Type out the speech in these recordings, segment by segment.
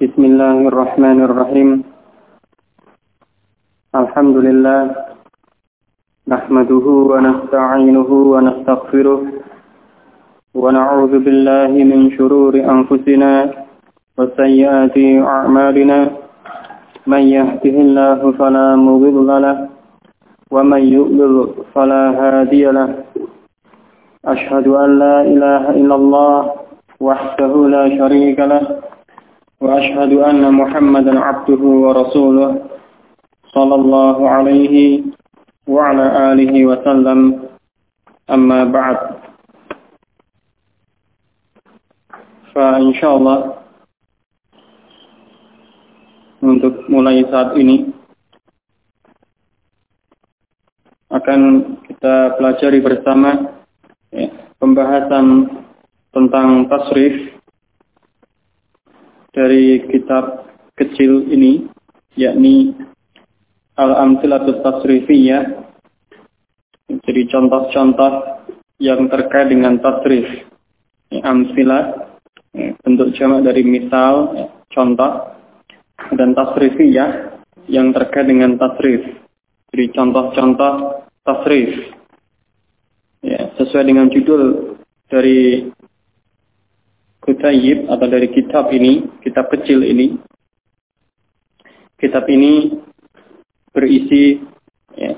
بسم الله الرحمن الرحيم. الحمد لله نحمده ونستعينه ونستغفره ونعوذ بالله من شرور أنفسنا وسيئات أعمالنا. من يهده الله فلا مضل له ومن يؤذل فلا هادي له. أشهد أن لا إله إلا الله وحده لا شريك له. وأشهد أن محمدا عبده ورسوله صلى الله عليه وعلى آله وسلم أما بعد فإن شاء الله untuk mulai saat ini akan kita pelajari bersama ya, pembahasan tentang tasrif dari kitab kecil ini yakni Al-Amtilatus Tasrifiyah jadi contoh-contoh yang terkait dengan tasrif ya, amsilah ya, bentuk jamak dari misal ya, contoh dan tasrifiyah yang terkait dengan tasrif. Jadi contoh-contoh tasrif. Ya, sesuai dengan judul dari Kutayib atau dari kitab ini, kitab kecil ini. Kitab ini berisi ya,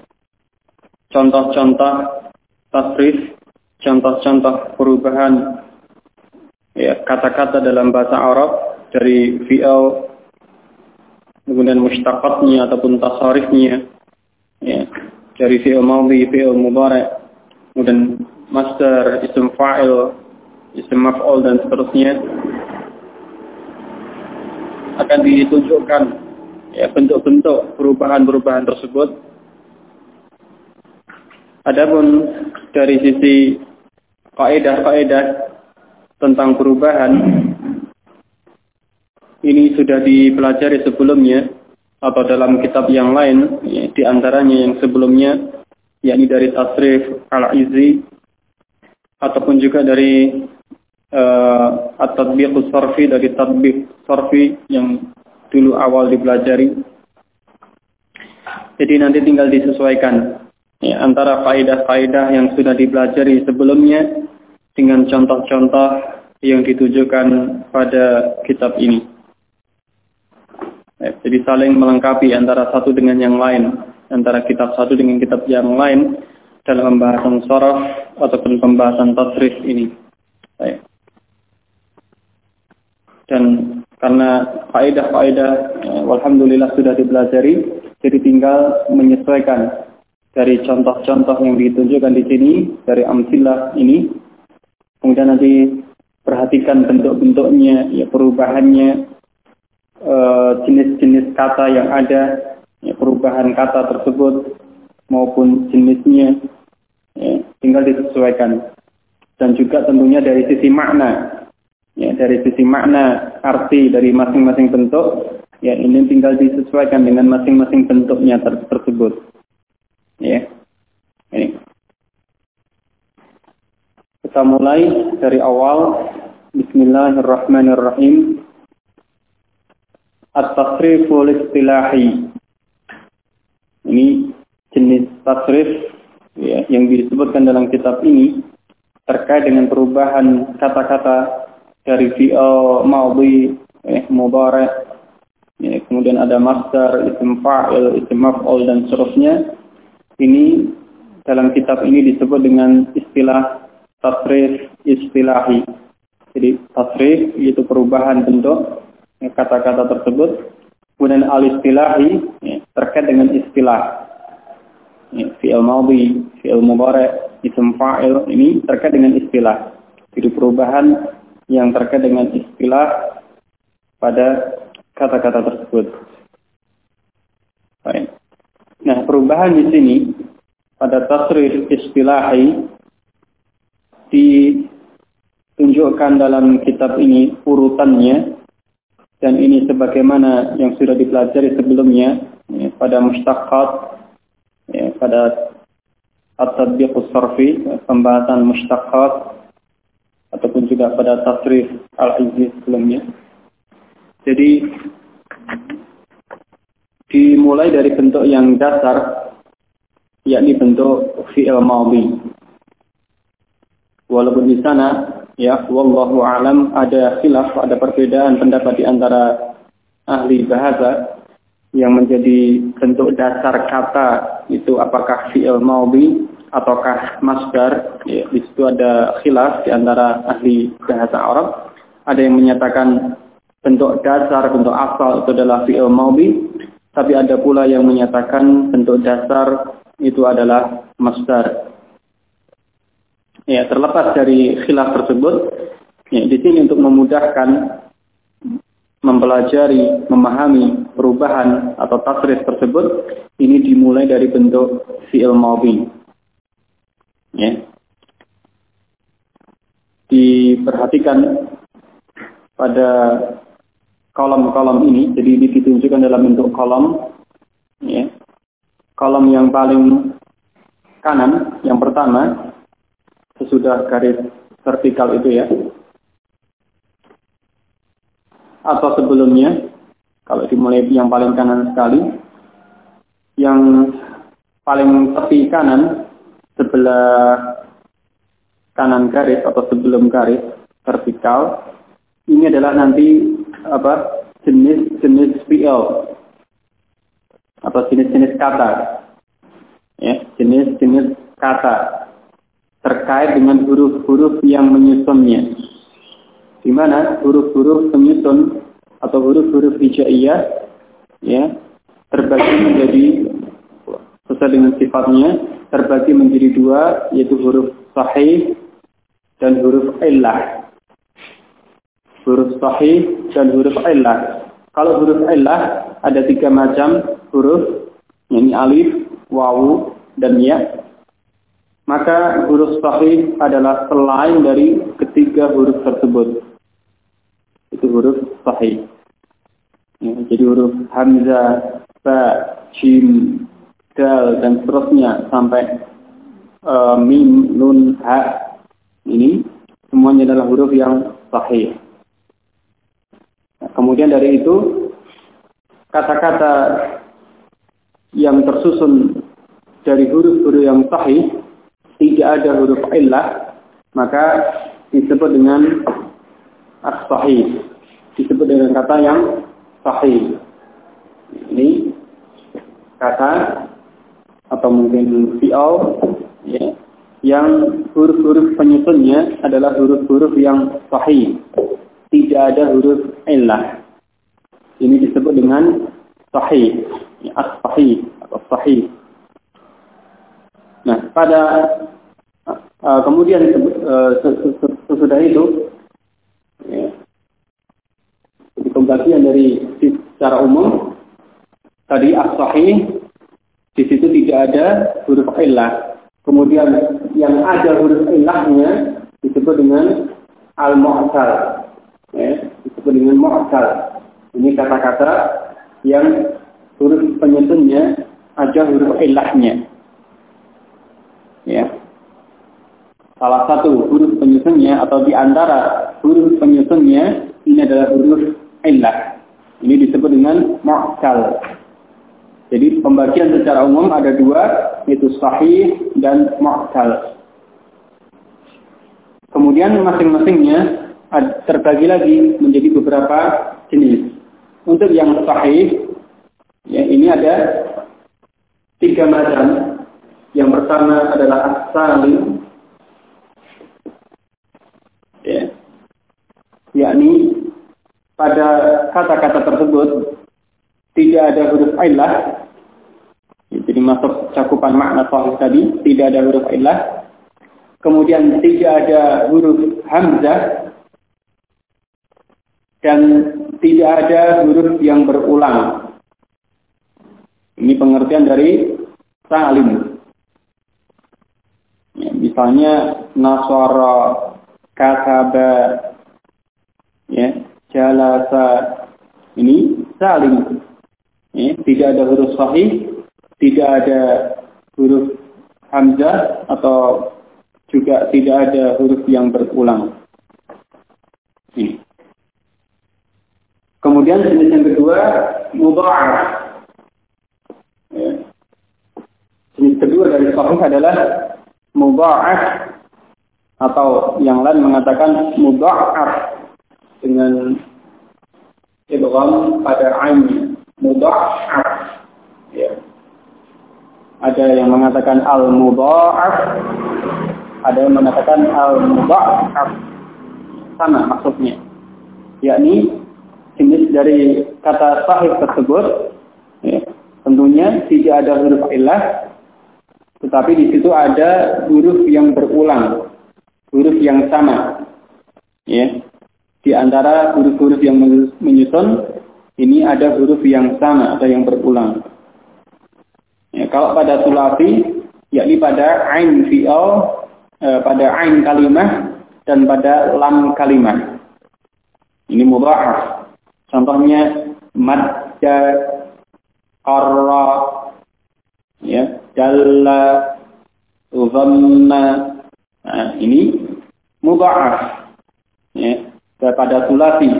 contoh-contoh tasrif, contoh-contoh perubahan ya, kata-kata dalam bahasa Arab dari fi'al kemudian mustaqatnya ataupun tasarifnya ya, dari fi'il madhi, fi'il mudhari, kemudian master, isim fa'il, isim maf'ul dan seterusnya akan ditunjukkan ya bentuk-bentuk perubahan-perubahan tersebut. Adapun dari sisi kaidah-kaidah tentang perubahan ini sudah dipelajari sebelumnya atau dalam kitab yang lain ya, di antaranya yang sebelumnya yakni dari tasrif al-izi ataupun juga dari uh, at-tatbiq sarfi dari tatbiq sarfi yang dulu awal dipelajari jadi nanti tinggal disesuaikan ya, antara faedah-faedah yang sudah dipelajari sebelumnya dengan contoh-contoh yang ditujukan pada kitab ini. Ya, jadi saling melengkapi antara satu dengan yang lain, antara kitab satu dengan kitab yang lain dalam pembahasan sorof ataupun pembahasan tasrif ini. Ya. Dan karena faedah-faedah, ya, alhamdulillah sudah dipelajari, jadi tinggal menyesuaikan dari contoh-contoh yang ditunjukkan di sini dari amsilah ini. Kemudian nanti perhatikan bentuk-bentuknya, ya perubahannya, Eh, jenis-jenis kata yang ada, ya, perubahan kata tersebut maupun jenisnya, ya, tinggal disesuaikan. Dan juga tentunya dari sisi makna, ya, dari sisi makna arti dari masing-masing bentuk, ya ini tinggal disesuaikan dengan masing-masing bentuknya ter tersebut. Ya, ini. Kita mulai dari awal. Bismillahirrahmanirrahim. At-tasriful istilahi. Ini jenis tasrif ya, yang disebutkan dalam kitab ini terkait dengan perubahan kata-kata dari fi'al madhi, eh, mudhari, ya, kemudian ada master, isim fa'il, isim maf'ul dan seterusnya. Ini dalam kitab ini disebut dengan istilah tasrif istilahi. Jadi tasrif yaitu perubahan bentuk kata-kata tersebut. Kemudian al-istilahi ya, terkait dengan istilah. Ya, fi'il madhi, fi'il mudhari, isim fa'il ini terkait dengan istilah. Jadi perubahan yang terkait dengan istilah pada kata-kata tersebut. Baik. Nah, perubahan di sini pada tasrif istilahi ditunjukkan dalam kitab ini urutannya dan ini sebagaimana yang sudah dipelajari sebelumnya ya, pada mustaqat ya, pada at-tadbiq sarfi pembahasan mustaqat ataupun juga pada tasrif al-aziz sebelumnya Jadi dimulai dari bentuk yang dasar yakni bentuk fi'il madhi. Walaupun di sana ya wallahu alam ada khilaf, ada perbedaan pendapat di antara ahli bahasa yang menjadi bentuk dasar kata itu apakah fi'il madhi ataukah masdar ya, di situ ada khilaf di antara ahli bahasa Arab ada yang menyatakan bentuk dasar bentuk asal itu adalah fi'il madhi tapi ada pula yang menyatakan bentuk dasar itu adalah masdar. Ya, terlepas dari khilaf tersebut, ya, di sini untuk memudahkan mempelajari, memahami perubahan atau tasrif tersebut, ini dimulai dari bentuk fi'il madhi. Ya. Diperhatikan pada kolom-kolom ini, jadi ditunjukkan dalam bentuk kolom. Ya. Kolom yang paling kanan, yang pertama, sesudah garis vertikal itu ya. Atau sebelumnya, kalau dimulai yang paling kanan sekali, yang paling tepi kanan, sebelah kanan garis atau sebelum garis vertikal, ini adalah nanti apa jenis-jenis PL atau jenis-jenis kata. Ya jenis-jenis kata. Terkait dengan huruf-huruf yang menyusunnya di mana huruf-huruf penyusun atau huruf-huruf hijaiyah ya terbagi menjadi sesuai dengan sifatnya terbagi menjadi dua yaitu huruf sahih dan huruf illah huruf sahih dan huruf illah. Kalau huruf illah ada tiga macam huruf, yakni alif, wawu, dan ya. Maka huruf sahih adalah selain dari ketiga huruf tersebut. Itu huruf sahih. Ya, jadi huruf hamzah, ba, jim, dal, dan seterusnya sampai uh, mim, nun, ha. Ini semuanya adalah huruf yang sahih. Kemudian dari itu kata-kata yang tersusun dari huruf-huruf yang sahih tidak ada huruf illah maka disebut dengan as-sahih disebut dengan kata yang sahih ini kata atau mungkin fi'al ya, yang huruf-huruf penyusunnya adalah huruf-huruf yang sahih tidak ada huruf illah. Ini disebut dengan sahih, ya, as-sahih atau sahih. Nah, pada uh, kemudian uh, sesudah itu ya, pembagian dari secara umum tadi as-sahih di situ tidak ada huruf illah. Kemudian yang ada huruf illahnya disebut dengan al-mu'tal ya, disebut dengan mu'tal. Ini kata-kata yang huruf penyusunnya ada huruf ilahnya. Ya. Salah satu huruf penyusunnya atau di antara huruf penyusunnya ini adalah huruf ilah. Ini disebut dengan mu'tal. Jadi pembagian secara umum ada dua, yaitu sahih dan mu'tal. Kemudian masing-masingnya terbagi lagi menjadi beberapa jenis. Untuk yang sahih, ya ini ada tiga macam. Yang pertama adalah asalim, ya, yakni pada kata-kata tersebut tidak ada huruf ilah, jadi masuk cakupan makna sahih tadi, tidak ada huruf ilah. Kemudian tidak ada huruf hamzah, dan tidak ada huruf yang berulang. Ini pengertian dari salim. Ya, misalnya nasara, kataba, ya, jalasa, ini salim. Ya, tidak ada huruf sahih, tidak ada huruf hamzah atau juga tidak ada huruf yang berulang. Ini. Kemudian jenis yang kedua mudha'af. Ya. Jenis kedua dari sahih adalah mudha'af atau yang lain mengatakan mudha'af dengan idgham pada ain mudha'af. Ada yang mengatakan al-mudha'af, ada yang mengatakan al-mudha'af. Sama maksudnya. Yakni jenis dari kata sahih tersebut ya, tentunya tidak ada huruf ilah tetapi di situ ada huruf yang berulang huruf yang sama ya di antara huruf-huruf yang menyusun ini ada huruf yang sama ada yang berulang ya, kalau pada sulasi yakni pada ain fi'al eh, pada ain kalimah dan pada lam kalimah. Ini mudha'af Contohnya madda qarra ya dalla dhamma. Nah, ini mudha'af ya pada sulasi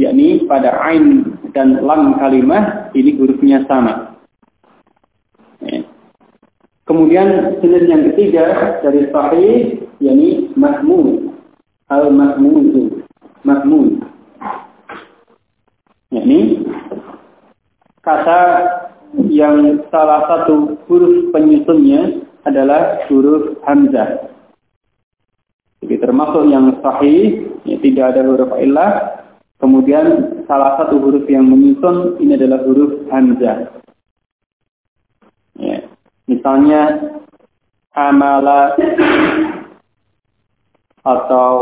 yakni pada ain dan lam kalimah ini hurufnya sama. Kemudian jenis yang ketiga dari sahih yakni mahmud al mahmud ini kata yang salah satu huruf penyusunnya adalah huruf hamzah. Jadi termasuk yang sahih, ya, tidak ada huruf ilah. Kemudian salah satu huruf yang menyusun ini adalah huruf hamzah. Ya. Misalnya amala atau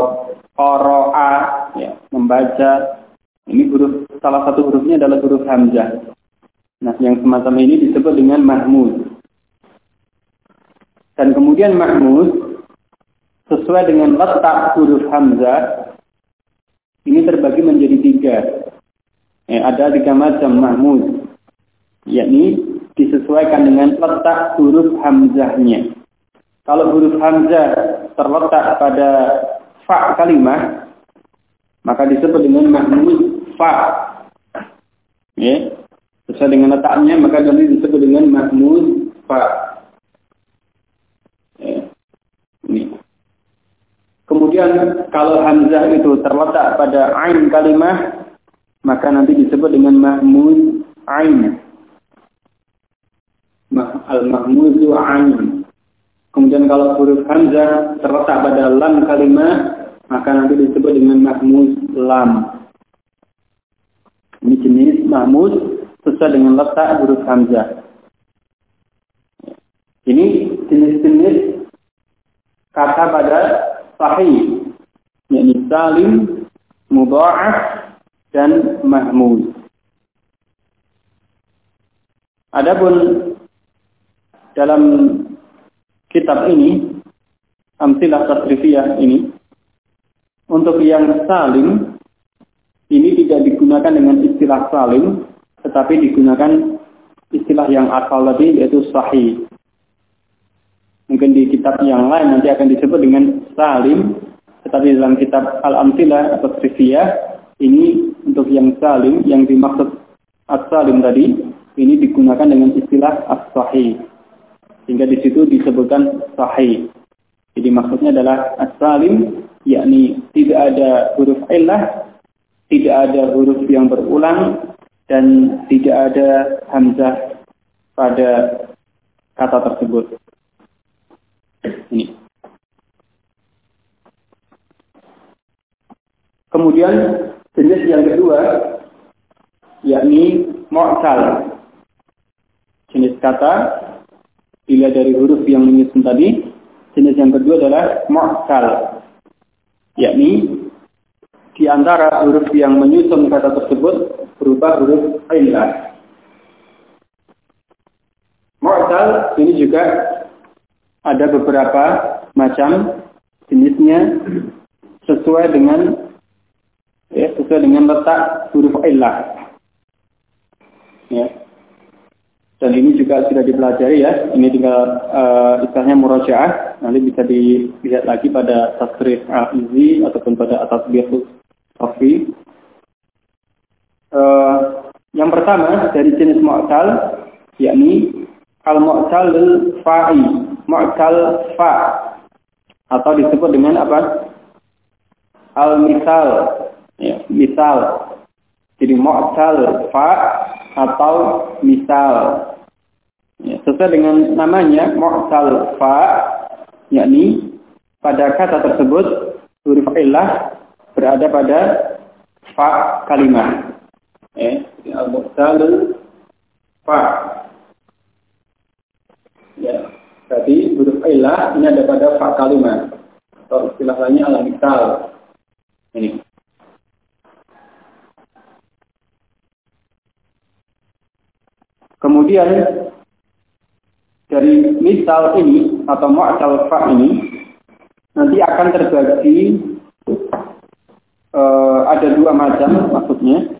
qara'a ya, membaca ini huruf salah satu hurufnya adalah huruf hamzah. Nah, yang semacam ini disebut dengan mahmud. Dan kemudian mahmud sesuai dengan letak huruf hamzah ini terbagi menjadi tiga. Eh, ada tiga macam mahmud, yakni disesuaikan dengan letak huruf hamzahnya. Kalau huruf hamzah terletak pada fa kalimah, maka disebut dengan mahmud fa. Ya. Sesuai dengan letaknya maka nanti disebut dengan mahmud fa. Ya. Ini. Kemudian kalau hamzah itu terletak pada ain kalimah maka nanti disebut dengan mahmud ain. Al-mahmudu ain. Kemudian kalau huruf hamzah terletak pada lam kalimah maka nanti disebut dengan mahmud lam. Ini jenis mahmud sesuai dengan letak huruf hamzah. Ini jenis-jenis kata pada sahih, yakni salim, mudha'af, dan mahmud. Adapun dalam kitab ini, amsilah tasrifiyah ini, untuk yang salim, ini tidak digunakan dengan istilah salim, tetapi digunakan istilah yang asal tadi yaitu sahih. Mungkin di kitab yang lain nanti akan disebut dengan salim, tetapi dalam kitab Al-Amtilah atau ini untuk yang salim, yang dimaksud as-salim tadi, ini digunakan dengan istilah as-sahih. Sehingga di situ disebutkan sahih. Jadi maksudnya adalah as-salim, yakni tidak ada huruf ilah tidak ada huruf yang berulang dan tidak ada hamzah pada kata tersebut. Ini. Kemudian jenis yang kedua yakni mu'tal. Jenis kata bila dari huruf yang menyusun tadi, jenis yang kedua adalah mu'tal. Yakni di antara huruf yang menyusun kata tersebut berupa huruf ilah. Mu'tal ini juga ada beberapa macam jenisnya sesuai dengan ya, sesuai dengan letak huruf ilah. Ya. Dan ini juga sudah dipelajari ya. Ini tinggal uh, istilahnya murajaah. Nanti bisa dilihat lagi pada tasrif al-izi ataupun pada atas biasus Sofi. Uh, yang pertama dari jenis mu'tal yakni al-mu'tal fa'i, mu'tal fa atau disebut dengan apa? Al-misal, ya, misal. Jadi mu'tal fa atau misal. Ya, sesuai dengan namanya mu'tal fa yakni pada kata tersebut huruf ilah berada pada fa kalimat. Eh, al-mu'tal fa. Ya, jadi huruf ilah ini ada pada fa kalimat atau istilah lainnya al-misal. Ini. Kemudian dari misal ini atau mu'tal fa ini nanti akan terbagi uh, ada dua macam maksudnya.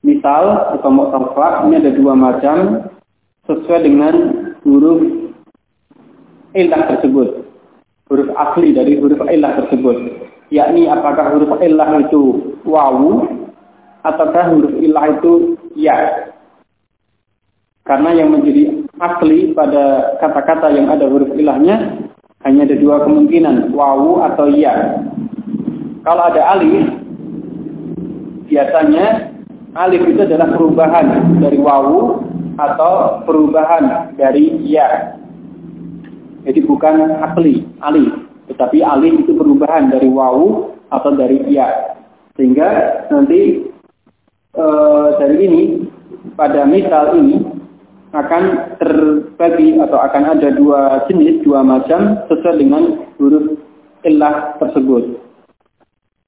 Misal atau mu'tal fa ini ada dua macam sesuai dengan huruf ilah tersebut. Huruf asli dari huruf ilah tersebut. Yakni apakah huruf ilah itu wawu ataukah huruf ilah itu ya. Karena yang menjadi asli pada kata-kata yang ada huruf ilahnya hanya ada dua kemungkinan, wawu atau ya. Kalau ada alif, biasanya alif itu adalah perubahan dari wawu atau perubahan dari ya. Jadi bukan asli, alif. Tetapi alif itu perubahan dari wawu atau dari ya. Sehingga nanti e, dari ini, pada misal ini, akan terbagi atau akan ada dua jenis, dua macam sesuai dengan huruf ilah tersebut.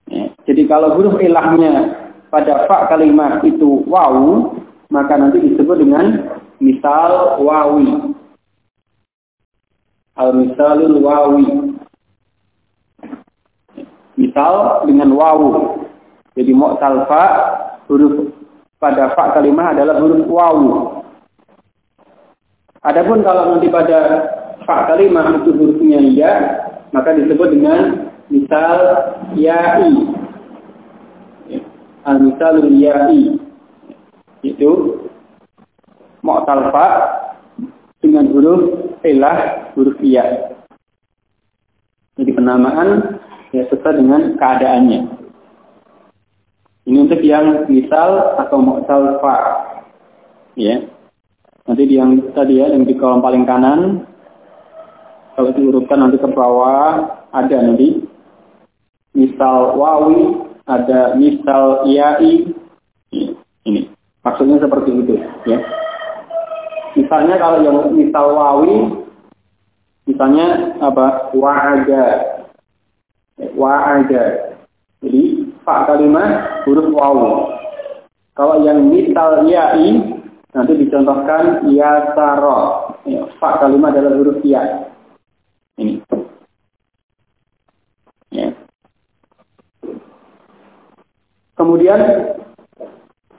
Ya, jadi kalau huruf ilahnya pada fa kalimat itu wawu, maka nanti disebut dengan misal wawi. Al-misalul wawi. Misal dengan wawu. Jadi mu'tal fa, huruf pada fa kalimat adalah huruf wawu. Adapun kalau nanti pada fa kalimah itu hurufnya ya, maka disebut dengan misal ya'i. Al-misalul ya'i. Itu mu'tal fa dengan huruf ilah huruf ya. Jadi penamaan ya sesuai dengan keadaannya. Ini untuk yang misal atau mu'tal fa. Ya. Nanti di yang tadi ya, yang di kolom paling kanan, kalau diurutkan nanti ke bawah, ada nanti misal wawi, ada misal iai, ini. Maksudnya seperti itu ya. Misalnya kalau yang misal wawi, misalnya apa? Wa'aga. Wa'aga. Jadi, pak kalimat huruf wawu. Kalau yang misal iai, Nanti dicontohkan ya taro. Fa kalimat adalah huruf ya. Ini. Ya. Kemudian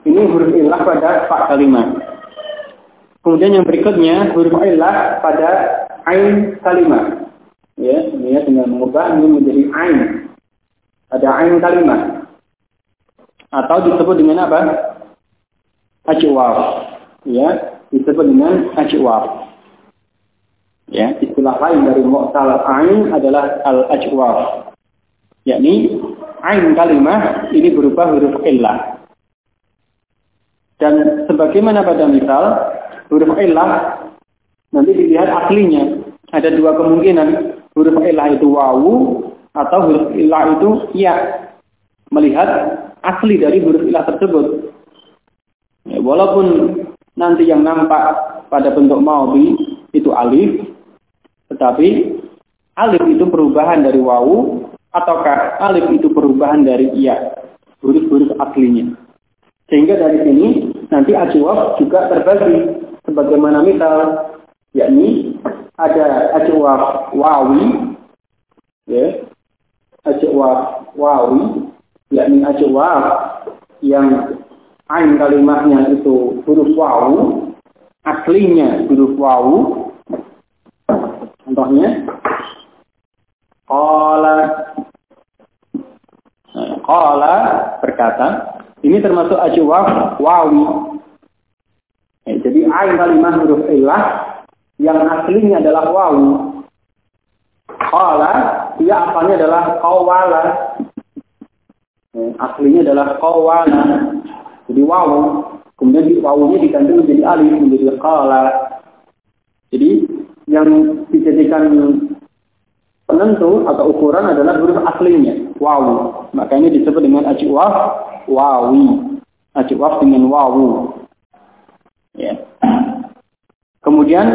ini huruf ilah pada fa kalimat. Kemudian yang berikutnya huruf ilah pada ain kalimat. Ya, ini ya tinggal mengubah ini menjadi ain. Ada ain kalimat. Atau disebut dengan apa? Ajwaf ya disebut dengan ajwar. Ya, istilah lain dari mu'tal ain adalah al-ajwar. Yakni ain kalimah ini berupa huruf illah. Dan sebagaimana pada misal huruf illah nanti dilihat aslinya. Ada dua kemungkinan huruf illah itu wawu atau huruf illah itu ya. Melihat asli dari huruf illah tersebut. Ya, walaupun nanti yang nampak pada bentuk maudi itu alif, tetapi alif itu perubahan dari wawu ataukah alif itu perubahan dari iya, huruf-huruf aslinya. Sehingga dari sini nanti ajwaf juga terbagi sebagaimana misal yakni ada ajwaf wawi ya ajwaf wawi yakni ajwaf yang ain kalimatnya itu huruf wawu, aslinya huruf wawu. Contohnya, qala qala berkata, Ini termasuk ajwaf wawi. Ya, jadi ain kalimah huruf ilah yang aslinya adalah wawu. Qala, dia asalnya adalah qawala. Ya, aslinya adalah qawala. Jadi wawu. Kemudian di wawunya diganti menjadi alif, menjadi qala. Jadi yang dijadikan penentu atau ukuran adalah huruf aslinya, wawu. Maka ini disebut dengan ajwaf wawi. Ajwaf dengan wawu. Ya. Kemudian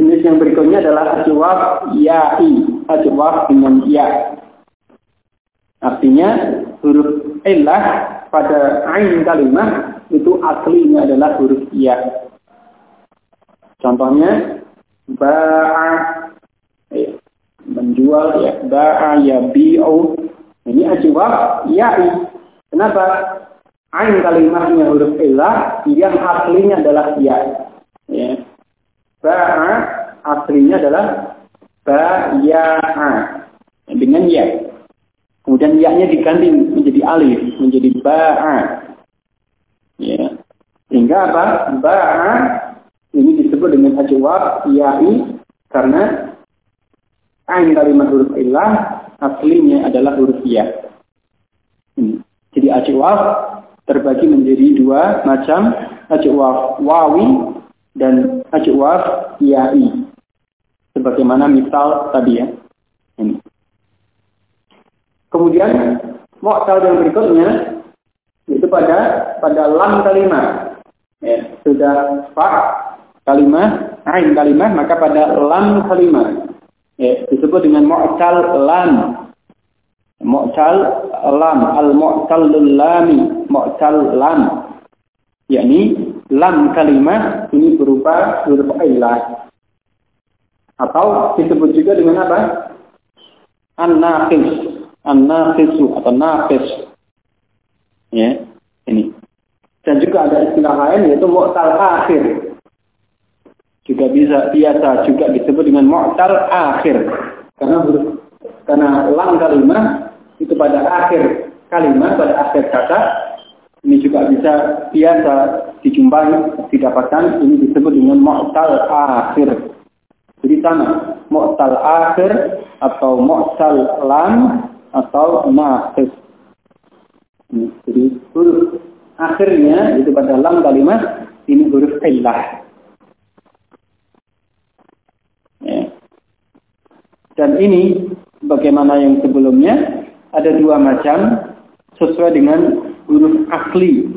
jenis yang berikutnya adalah ajwaf ya'i, ajwaf dengan ya. Artinya huruf ilah pada ain kalimat itu aslinya adalah huruf ya. Contohnya ba'a ya, menjual ya ba'a ya bi'u. Ini ajwab ya'i. Kenapa? Ain kalimatnya huruf ilah yang aslinya adalah ya. Ya. Ba'a aslinya adalah ba'a. Dengan ya. Kemudian ya-nya diganti alif menjadi ba'a ya sehingga apa ba'a ini disebut dengan ajwab ya'i karena ain kalimat huruf ilah aslinya adalah huruf ya. Ini. Jadi ajwab terbagi menjadi dua macam ajwab wawi dan ajwab ya'i. Sebagaimana misal tadi ya. Ini. Kemudian mu'tal yang berikutnya itu pada pada lam kalimat. Ya, sudah fa kalimah, ain kalimah, maka pada lam kalimah. Ya, disebut dengan mu'tal lam. Mu'tal lam, al-mu'tal lami, mu'tal lam. yakni lam kalimah ini berupa huruf ilah. Atau disebut juga dengan apa? An-naqis, an-naqisu atau naqis. Ya, ini. Dan juga ada istilah lain yaitu mu'tal akhir juga bisa biasa juga disebut dengan mu'tal akhir karena karena lam kalimat itu pada akhir kalimat pada akhir kata ini juga bisa biasa dijumpai didapatkan ini disebut dengan mu'tal akhir jadi sama mu'tal akhir atau mu'tal lam atau nafis jadi huruf akhirnya itu pada lam kalimat ini huruf ilah Dan ini bagaimana yang sebelumnya ada dua macam sesuai dengan huruf asli.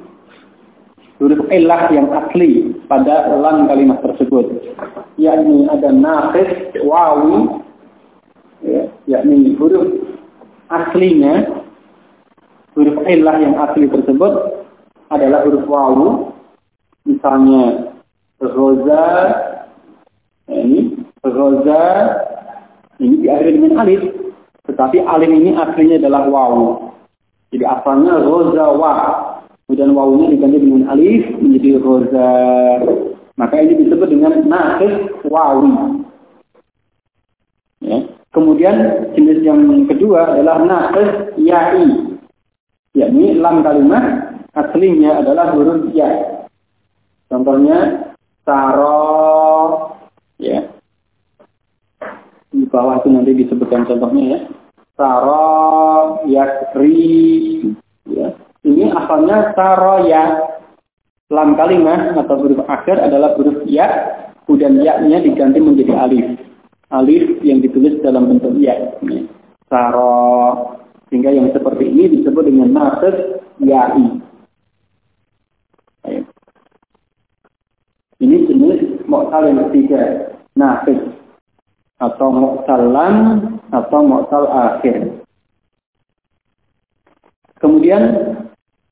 Huruf ilah yang asli pada lam kalimat tersebut. Yakni ada nafis, wawi, ya, yakni huruf aslinya, huruf ilah yang asli tersebut adalah huruf wawu. Misalnya, roza, ini, roza, ini diakhiri dengan alif. Tetapi alif ini aslinya adalah wawu. Jadi asalnya roza wa. Kemudian wawunya diganti dengan alif menjadi roza. Maka ini disebut dengan nafis wawi. Kemudian jenis yang kedua adalah nafis ya'i. Yakni lam kalimat aslinya adalah huruf ya. Contohnya saro ya di bawah itu nanti disebutkan contohnya ya. Saro yakri ya. Ini asalnya saro ya. Lam kalimah atau huruf akhir adalah huruf ya. Kemudian ya-nya diganti menjadi alif. Alif yang ditulis dalam bentuk ya. Saro. Sehingga yang seperti ini disebut dengan nasib ya'i. Ini jenis mu'tal yang ketiga. Nasib atau mu'talan atau mu'tal akhir. Kemudian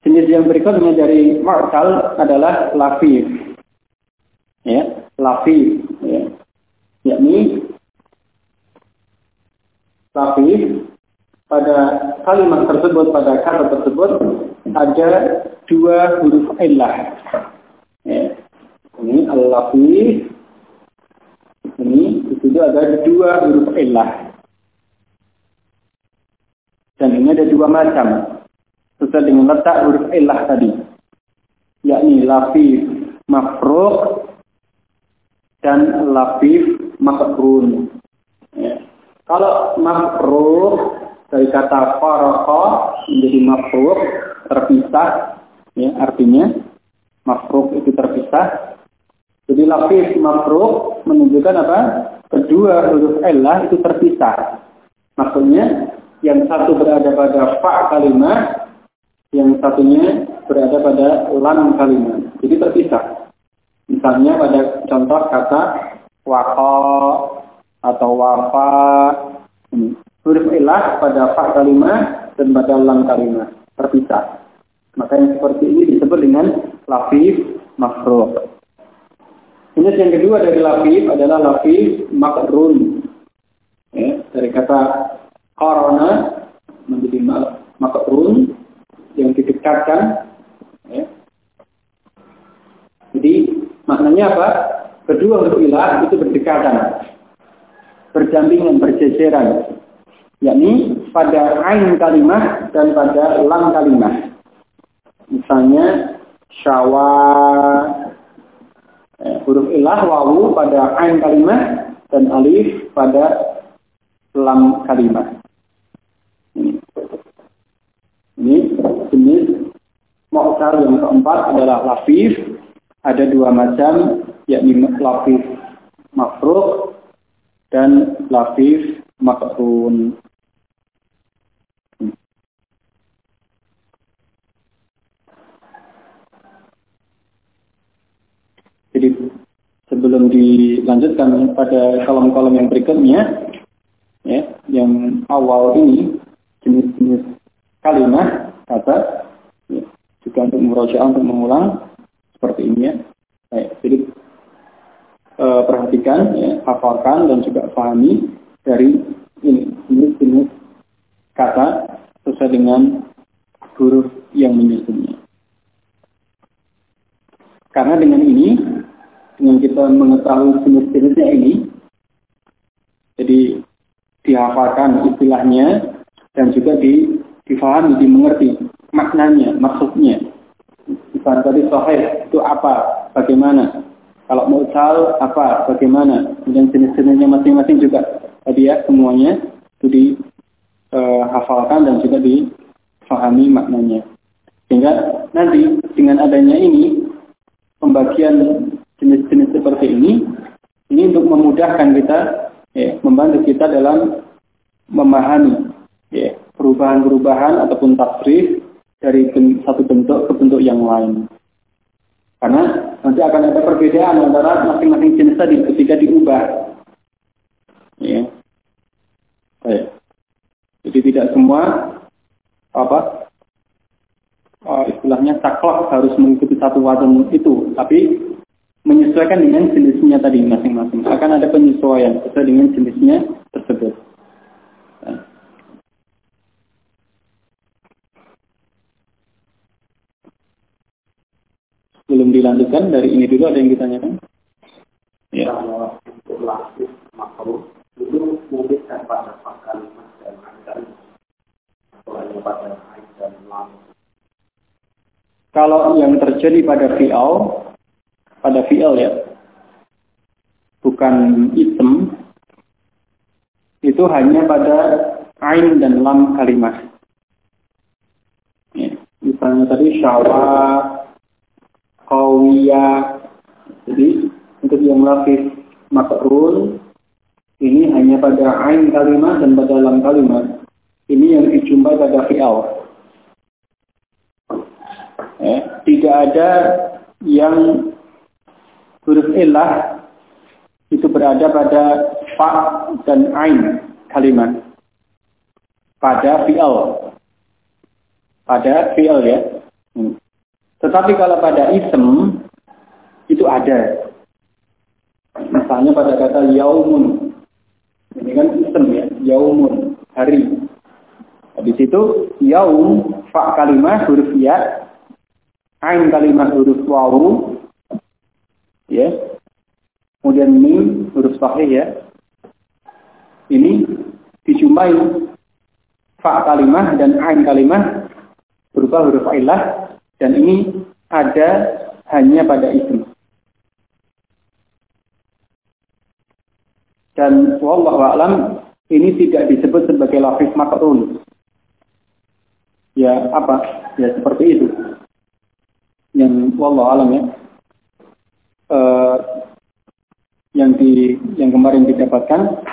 jenis yang berikutnya dari mu'tal adalah lafif. Ya, lafif ya. Yakni lafif pada kalimat tersebut pada kata tersebut ada dua huruf ilah. Ya. Ini al-lafif ini itu ada dua huruf ilah. Dan ini ada dua macam. Sesuai dengan letak huruf ilah tadi. Yakni lafif mafruk dan lafif makrun. Kalau mafruk dari kata farqa menjadi mafruk terpisah ya artinya mafruk itu terpisah. Jadi lafif mafruk menunjukkan apa? Kedua huruf elah itu terpisah. Maksudnya yang satu berada pada fa kalimat yang satunya berada pada lam kalimat jadi terpisah. Misalnya pada contoh kata waqo atau wafa huruf ilah pada fa kalimat dan pada lam kalimat terpisah. Maka yang seperti ini disebut dengan lafif makruh. Ini yang kedua dari lafif adalah lafif makrun. Ya, dari kata corona menjadi makrun yang didekatkan. Ya. Jadi maknanya apa? Kedua huruf ilah itu berdekatan, berdampingan, berjejeran yakni pada ain kalimat dan pada lam kalimat. Misalnya syawa eh, huruf ilah wawu pada ain kalimat dan alif pada lam kalimat. Ini, jenis mu'tar yang keempat adalah lafif. Ada dua macam, yakni lafif mafruk dan lafif makrun. Jadi sebelum dilanjutkan pada kolom-kolom yang berikutnya, ya, yang awal ini jenis-jenis kalimat kata ya, juga untuk merojaah untuk mengulang seperti ini ya. Baik, jadi e, perhatikan, ya, hafalkan dan juga pahami dari ini jenis-jenis kata sesuai dengan huruf yang menyusunnya. Karena dengan ini dengan kita mengetahui jenis-jenisnya ini, jadi dihafalkan istilahnya dan juga di, difahami, dimengerti maknanya, maksudnya. Misalnya tadi sahih itu apa, bagaimana. Kalau mu'tal apa, bagaimana. Kemudian jenis-jenisnya masing-masing juga tadi ya semuanya itu dihafalkan eh, dan juga difahami maknanya. Sehingga nanti dengan adanya ini pembagian jenis-jenis seperti ini ini untuk memudahkan kita ya, membantu kita dalam memahami ya, perubahan-perubahan ataupun tasrif dari satu bentuk ke bentuk yang lain. Karena nanti akan ada perbedaan antara masing-masing jenis tadi ketika diubah. Ya. Baik. Jadi tidak semua apa uh, istilahnya saklek harus mengikuti satu wazan itu, tapi menyesuaikan dengan jenisnya tadi masing-masing. Akan ada penyesuaian sesuai dengan jenisnya tersebut. Nah. Belum dilanjutkan dari ini dulu ada yang ditanyakan? Ya. Kalau untuk lapis makhluk itu mungkin pada kalimat dan kalimat atau hanya pada dan lam. Kalau yang terjadi pada fi'al pada fi'il ya. Bukan ism. Itu hanya pada ain dan lam kalimat. Ya. Misalnya tadi syawa, kawiya. Jadi untuk yang lafif makrul ini hanya pada ain kalimat dan pada lam kalimat. Ini yang dijumpai pada fi'al. Ya, tidak ada yang huruf ilah itu berada pada fa dan ain kalimat pada fi'al pada fi'al ya. Tetapi kalau pada ism itu ada misalnya pada kata yaumun ini kan ism ya yaumun hari habis itu yaum fa kalimat huruf ya ain kalimat huruf wawu ya. Kemudian mim huruf sahih ya. Ini dijumpai fa kalimah dan ain kalimah berupa huruf ilah dan ini ada hanya pada isim. Dan wallahu alam ini tidak disebut sebagai lafif makrun. Ya apa? Ya seperti itu. Yang wallahu alam ya. Uh, yang di yang kemarin didapatkan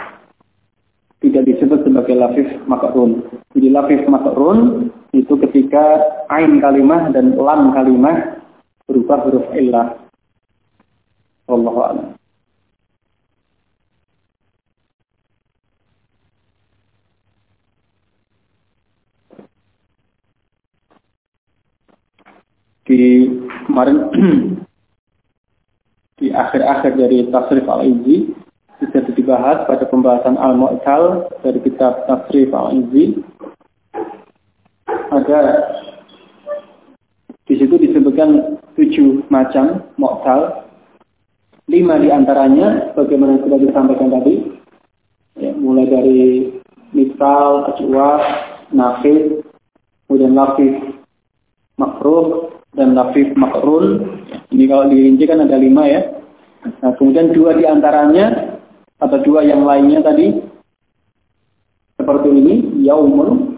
tidak disebut sebagai lafif makrun. Jadi lafif makrun itu ketika ain kalimah dan lam kalimah berupa huruf illah. Wallahu a'lam. Di kemarin di akhir-akhir dari tasrif al-izi bisa dibahas pada pembahasan Al-Mu'tal dari kitab Tasrif Al-Izi. Ada di situ disebutkan tujuh macam Mu'tal. Lima di antaranya, bagaimana sudah disampaikan tadi, ya, mulai dari misal, ajwa, nafis, kemudian lafif makruh, dan lafif makrul. Ini kalau dirinci kan ada lima ya. Nah, kemudian dua di antaranya atau dua yang lainnya tadi seperti ini yaumun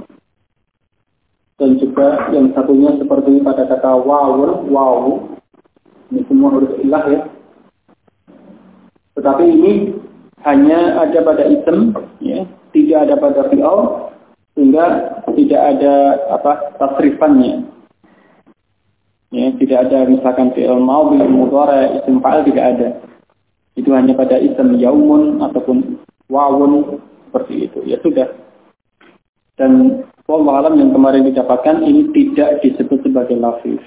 dan juga yang satunya seperti pada kata wawul wawu ini semua huruf ilah ya. Tetapi ini hanya ada pada item ya. Tidak ada pada fi'al sehingga tidak ada apa tasrifannya. Ya tidak ada misalkan fi'al maudhi mudhari isim fa'il tidak ada. Itu hanya pada isim yaumun ataupun wawun seperti itu. Ya sudah. Dan Allah alam yang kemarin didapatkan ini tidak disebut sebagai lafif.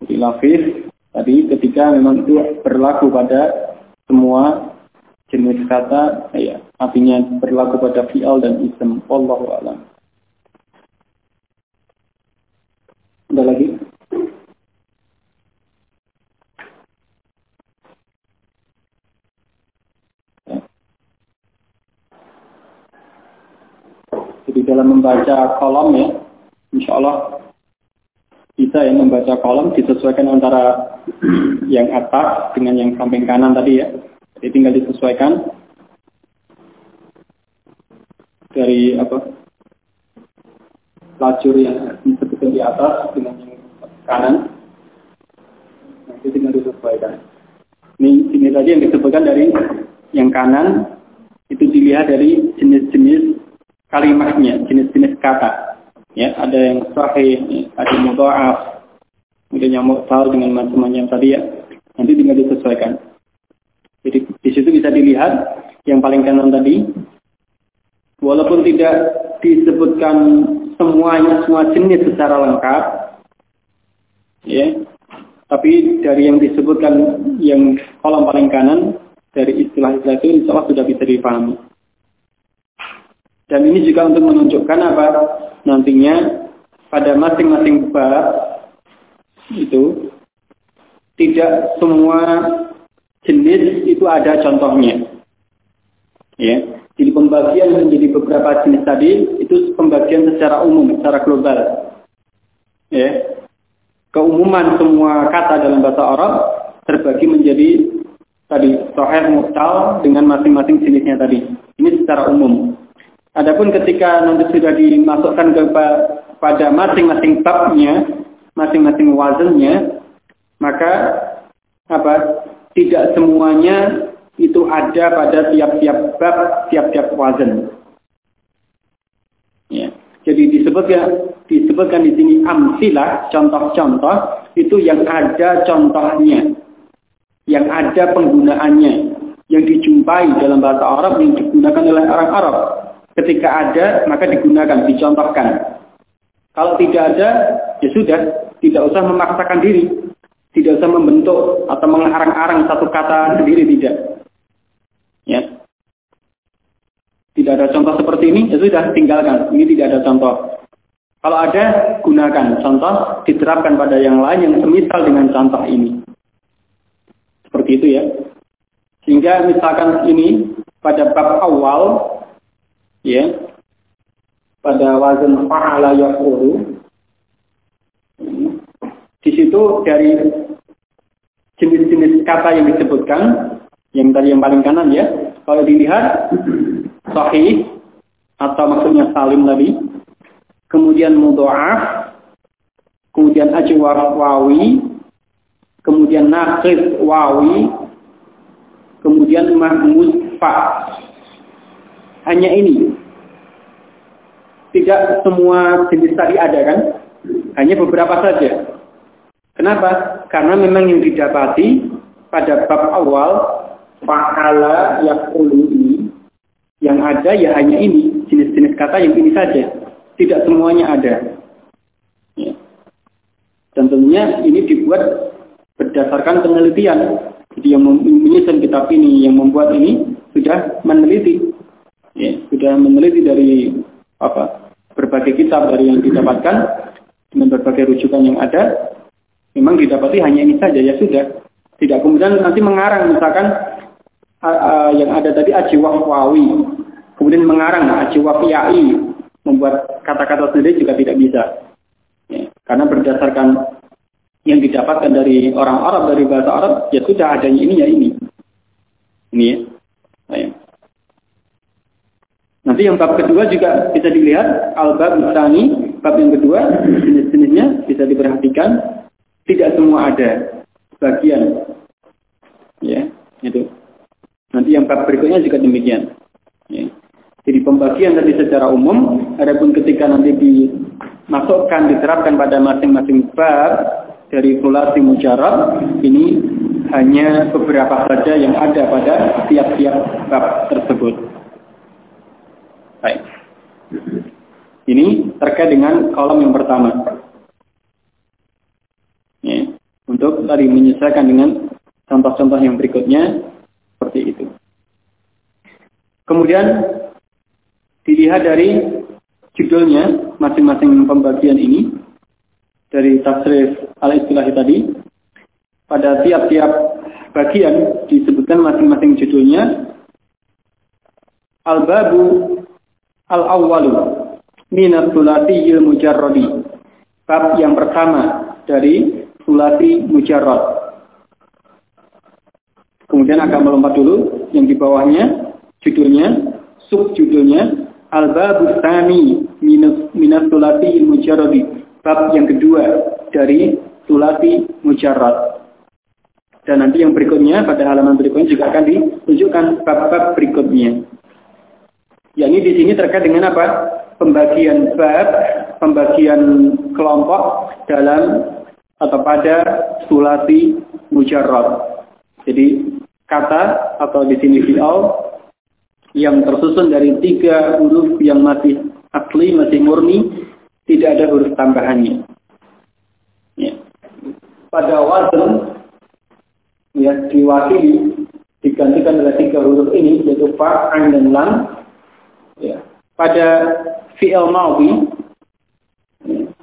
Jadi lafif tadi ketika memang itu berlaku pada semua jenis kata, ya, artinya berlaku pada fi'al dan isim. Allah alam. Ada lagi? Jadi dalam membaca kolom ya, insya Allah bisa ya membaca kolom disesuaikan antara yang atas dengan yang samping kanan tadi ya. Jadi tinggal disesuaikan dari apa lajur yang disebutkan di atas dengan yang kanan. Nanti tinggal disesuaikan. Ini ini tadi yang disebutkan dari yang kanan itu dilihat dari jenis-jenis kalimatnya, jenis-jenis kata. Ya, ada yang sahih, ada yang mudha'af, kemudian yang mu'tal dengan macam-macam tadi ya. Nanti tinggal disesuaikan. Jadi di situ bisa dilihat yang paling kanan tadi, walaupun tidak disebutkan semuanya semua jenis secara lengkap, ya, tapi dari yang disebutkan yang kolom paling kanan dari istilah-istilah itu insya Allah sudah bisa dipahami. Dan ini juga untuk menunjukkan apa nantinya pada masing-masing bab itu tidak semua jenis itu ada contohnya. Ya. Jadi pembagian menjadi beberapa jenis tadi itu pembagian secara umum, secara global. Ya. Keumuman semua kata dalam bahasa Arab terbagi menjadi tadi soher mutal dengan masing-masing jenisnya tadi. Ini secara umum. Adapun ketika nanti sudah dimasukkan kepada masing-masing tabnya, masing-masing wazannya, maka apa? Tidak semuanya itu ada pada tiap-tiap bab, tiap-tiap wazan. Ya. Jadi disebutkan disebutkan di sini amsilah, contoh-contoh itu yang ada contohnya, yang ada penggunaannya, yang dijumpai dalam bahasa Arab yang digunakan oleh orang Arab. Ketika ada, maka digunakan, dicontohkan. Kalau tidak ada, ya sudah, tidak usah memaksakan diri. Tidak usah membentuk atau mengarang-arang satu kata sendiri, tidak. Ya. Tidak ada contoh seperti ini, ya sudah, tinggalkan. Ini tidak ada contoh. Kalau ada, gunakan contoh, diterapkan pada yang lain yang semisal dengan contoh ini. Seperti itu ya. Sehingga misalkan ini pada bab awal ya. Pada wazan fa'ala yaqulu. Di situ dari jenis-jenis kata yang disebutkan yang tadi yang paling kanan ya kalau dilihat sahih atau maksudnya salim tadi kemudian mudha'af kemudian ajwar wawi kemudian naqis wawi kemudian fa. Hanya ini tidak semua jenis tadi ada kan? Hanya beberapa saja. Kenapa? Karena memang yang didapati pada bab awal fa'ala yakulu ini yang ada ya hanya ini jenis-jenis kata yang ini saja tidak semuanya ada ya. dan tentunya ini dibuat berdasarkan penelitian jadi yang menyusun kitab ini yang membuat ini sudah meneliti ya, sudah meneliti dari apa berbagai kitab dari yang didapatkan dengan berbagai rujukan yang ada memang didapati hanya ini saja ya sudah. Tidak kemudian nanti mengarang misalkan uh, uh, yang ada tadi ajiwah wawi kemudian mengarang ajiwah yai membuat kata-kata sendiri juga tidak bisa. Ya, karena berdasarkan yang didapatkan dari orang Arab dari bahasa Arab ya sudah adanya ini ya ini. Ini ya. Nah, ya. Nanti yang bab kedua juga bisa dilihat al-bab tani, bab yang kedua jenis-jenisnya bisa diperhatikan tidak semua ada bagian ya itu nanti yang bab berikutnya juga demikian ya. jadi pembagian tadi secara umum adapun ketika nanti dimasukkan diterapkan pada masing-masing bab dari sulasi mujarab ini hanya beberapa saja yang ada pada tiap-tiap bab tersebut. Baik. Ini terkait dengan kolom yang pertama. Ya, untuk tadi menyesuaikan dengan contoh-contoh yang berikutnya seperti itu. Kemudian dilihat dari judulnya masing-masing pembagian ini dari tasrif al-istilahi tadi pada tiap-tiap bagian disebutkan masing-masing judulnya al-babu Al-awwalu minat sulatiyil mujarrodi. Bab yang pertama dari sulati mujarrad. Kemudian akan melompat dulu yang di bawahnya judulnya subjudulnya Al-Babu Tsani minat sulati mujarradi. Bab yang kedua dari sulati mujarrad. Dan nanti yang berikutnya pada halaman berikutnya juga akan ditunjukkan bab-bab berikutnya yakni di sini terkait dengan apa? Pembagian bab, pembagian kelompok dalam atau pada sulati mujarrad. Jadi kata atau di sini fi'al yang tersusun dari tiga huruf yang masih asli, masih murni, tidak ada huruf tambahannya. Ya. Pada wazn ya diwakili digantikan oleh tiga huruf ini yaitu fa, dan lam ya, pada fi'il ya,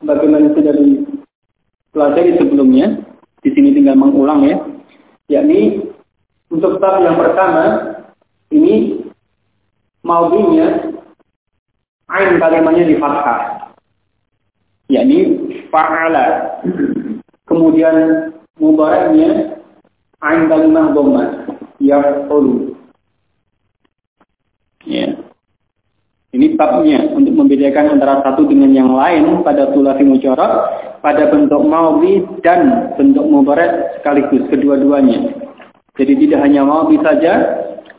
bagaimana sudah dipelajari sebelumnya di sini tinggal mengulang ya. Yakni untuk bab yang pertama ini maudinya ain kalimatnya di fathah yakni fa'ala. Kemudian mubaraknya ain kalimat dhamma yaqulu ya ini babnya untuk membedakan antara satu dengan yang lain pada sulasi mujarab, pada bentuk mawi dan bentuk mubarak sekaligus kedua-duanya. Jadi tidak hanya mawi saja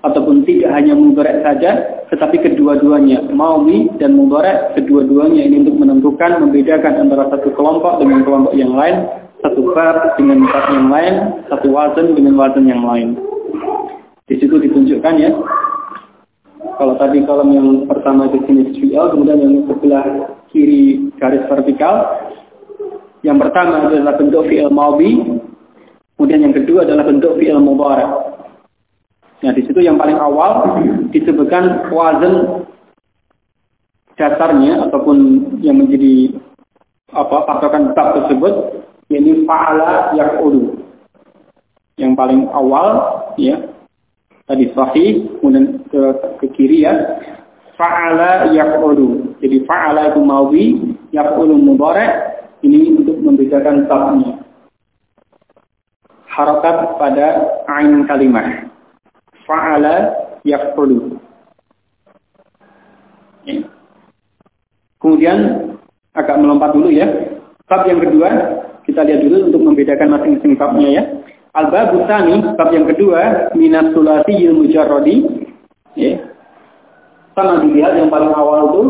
ataupun tidak hanya mubarak saja, tetapi kedua-duanya mawi dan mubarak kedua-duanya ini untuk menentukan membedakan antara satu kelompok dengan kelompok yang lain, satu bab dengan bab yang lain, satu wazan dengan wazan yang lain. Di situ ditunjukkan ya kalau tadi kolom yang pertama di sini fi'il, kemudian yang sebelah kiri garis vertikal. Yang pertama adalah bentuk fi'il maudi, kemudian yang kedua adalah bentuk fi'il mubarak. Nah, di situ yang paling awal disebutkan wazan dasarnya ataupun yang menjadi apa patokan bab tersebut yakni fa'ala yaqulu. Yang paling awal ya tadi sahih, kemudian ke, ke kiri ya. fa'ala yaf'ulu. Jadi fa'ala itu mawi, yaf'ulu mudhari' ini untuk membedakan tabnya. Harokat pada ain kalimah. Fa'ala yaf'ulu. Ya. Kemudian agak melompat dulu ya. Bab yang kedua, kita lihat dulu untuk membedakan masing-masing babnya ya. Al-babu bab yang kedua, minat sulasi mujarrodi. Ya. Sama dilihat yang paling awal itu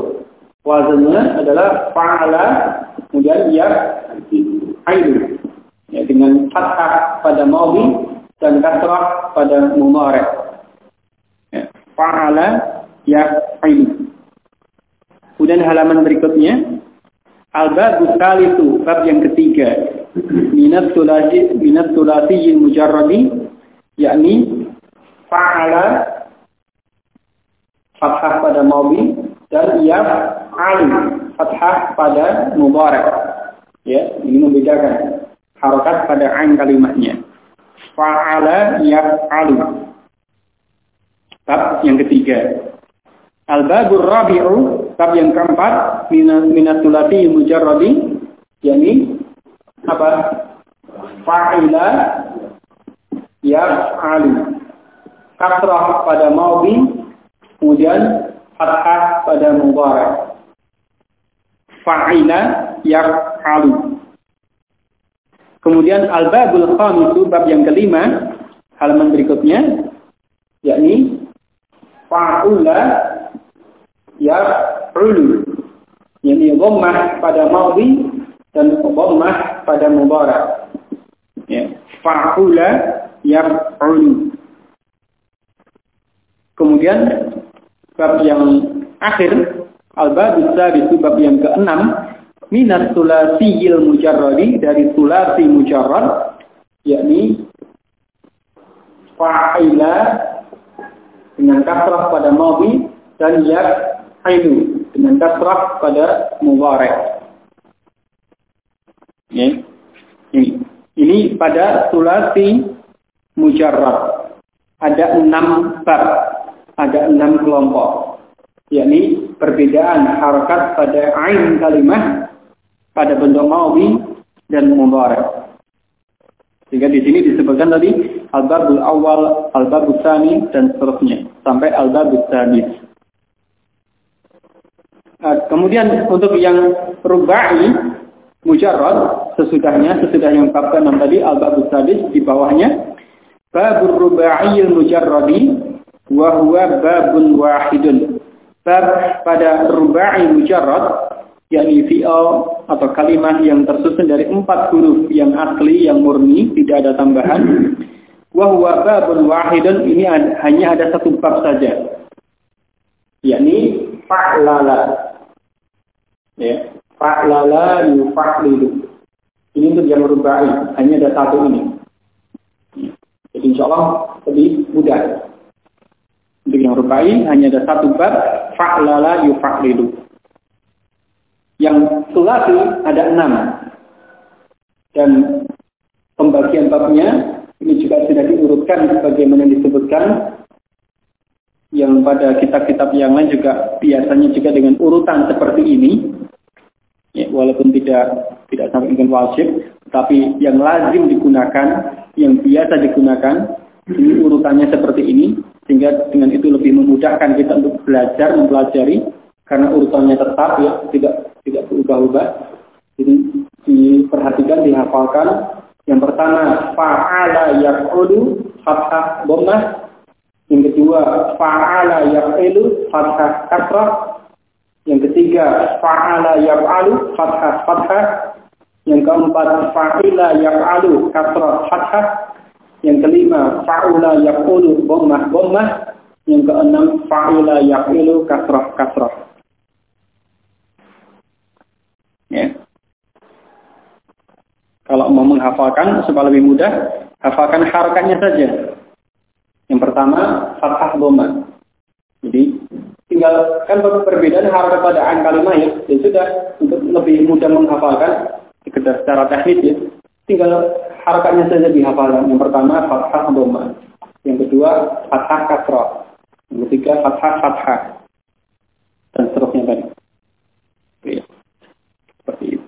wazannya adalah fa'ala kemudian ya aidu ya, dengan fathah pada maudi dan kasrah pada mudhari. Ya, fa'ala ya aidu. Kemudian halaman berikutnya al-babu itu bab yang ketiga minat minat sulasi mujarradi yakni fa'ala fathah pada maudi dan ia alim fathah pada mubarak. Ya, ini membedakan harokat pada ain kalimatnya. Fa'ala yaf'alu. Bab yang ketiga. Al-babur rabi'u, bab yang keempat, minatulati mujarradi, yakni apa? Fa'ila yaf'alu. Kasrah pada maudi Kemudian fathah pada mubarak. Fa'ila yaf'alu. Kemudian al-babul khamisu bab yang kelima halaman berikutnya yakni fa'ula yaf'ulu. Yakni dhammah pada maudhi dan dhammah pada mubarak. Ya, fa'ula yaf'ulu. Kemudian bab yang akhir al-bab itu bab yang keenam minat sulasiyil mujarradi dari sulasi mujarrad yakni fa'ila dengan kasrah pada mawi dan ya ainu dengan kasrah pada mubarak. Ya. Ini. ini pada sulasi mujarrad. Ada enam bab ada enam kelompok, yakni perbedaan harokat pada ain kalimah pada bentuk maudi dan mubarak. Sehingga di sini disebutkan tadi al-babul awal, al-babul sani dan seterusnya sampai al-babul sadis. Nah, kemudian untuk yang rubai mujarrad sesudahnya sesudah yang bab enam tadi al-babul sadis di bawahnya babur rubaiyil mujarradi wa babun wahidun. Bab pada rubai mujarrad yakni fi'al atau kalimat yang tersusun dari empat huruf yang asli yang murni tidak ada tambahan. Wa huwa babun wahidun ini ada, hanya ada satu bab saja. Yakni fa'lala. Ya, fa'lala yufa'lilu. Ini untuk yang rubai, hanya ada satu ini. Jadi insya Allah lebih mudah. Untuk yang rubai hanya ada satu bab fa'lala yufa'lilu. Yang sulasi ada enam. Dan pembagian babnya ini juga sudah diurutkan sebagaimana disebutkan yang pada kitab-kitab yang lain juga biasanya juga dengan urutan seperti ini ya, walaupun tidak tidak sampai dengan wajib tapi yang lazim digunakan yang biasa digunakan ini urutannya seperti ini sehingga dengan itu lebih memudahkan kita untuk belajar mempelajari karena urutannya tetap ya tidak tidak berubah-ubah. Jadi diperhatikan dihafalkan. Yang pertama fa'ala yaqulu fathah dhammah. Yang kedua fa'ala yaqulu fathah kasrah yang ketiga fa'ala yaqalu fathah fathah yang keempat fa'ila yaqalu kasrah fathah yang kelima, fa'ula yaqulu bommah bommah. Yang keenam, fa'ila yaqilu kasrah kasrah. Ya. Kalau mau menghafalkan supaya lebih mudah, hafalkan harakatnya saja. Yang pertama, fathah bommah. Jadi tinggal kan perbedaan harakat pada an kalimat ya. Ya sudah untuk lebih mudah menghafalkan sekedar secara teknis ya. Tinggal harakatnya saja dihafalkan. Yang pertama fathah dhamma. Yang kedua fathah kasrah. Yang ketiga fathah fathah. dan seterusnya tadi. Ya. Seperti itu.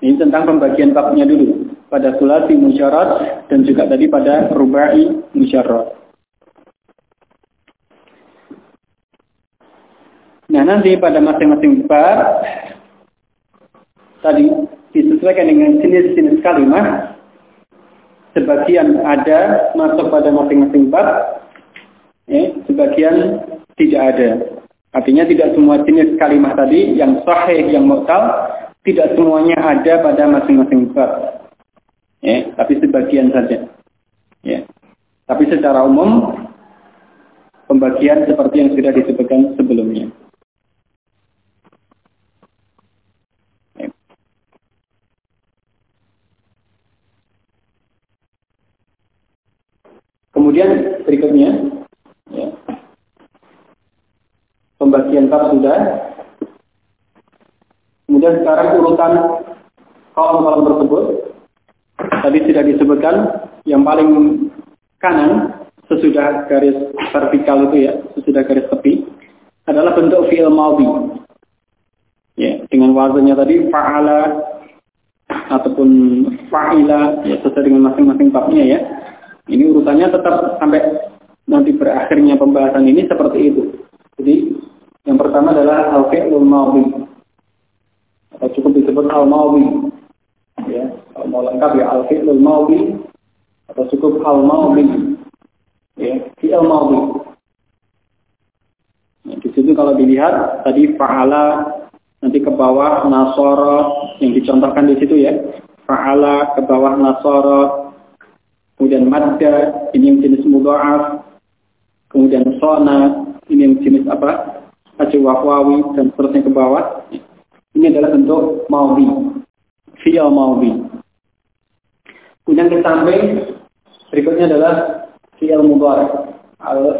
Ini tentang pembagian babnya dulu. Pada sulasi musyarat dan juga tadi pada rubai musyarat. Nah nanti pada masing-masing bab tadi disesuaikan dengan jenis-jenis kalimat. Sebagian ada masuk pada masing-masing bab, ya, sebagian tidak ada. Artinya tidak semua jenis kalimat tadi yang sahih, yang mutal, tidak semuanya ada pada masing-masing bab. Ya, tapi sebagian saja. Ya. Tapi secara umum pembagian seperti yang sudah disebutkan sebelumnya. Ya. Kemudian berikutnya, ya, pembagian bab sudah. Kemudian sekarang urutan kaum-kaum tersebut tadi sudah disebutkan yang paling kanan sesudah garis vertikal itu ya, sesudah garis tepi adalah bentuk fi'il madhi. Ya, dengan wazannya tadi fa'ala ataupun fa'ila ya sesuai dengan masing-masing babnya ya. Ini urutannya tetap sampai nanti berakhirnya pembahasan ini seperti itu. Jadi yang pertama adalah al-fi'lul. Atau cukup disebut al-madhi ya mau lengkap ya al fi'lul maudi atau cukup al maudi ya fi'il maudi ya, di situ kalau dilihat tadi fa'ala nanti ke bawah nasoro yang dicontohkan di situ ya fa'ala ke bawah nasoro kemudian madda ini yang jenis mudha'af kemudian sona ini yang jenis apa aja wahwawi dan seterusnya ke bawah ini adalah bentuk maudi fi'il maudi. Kemudian di samping berikutnya adalah fi'il mubarak. Al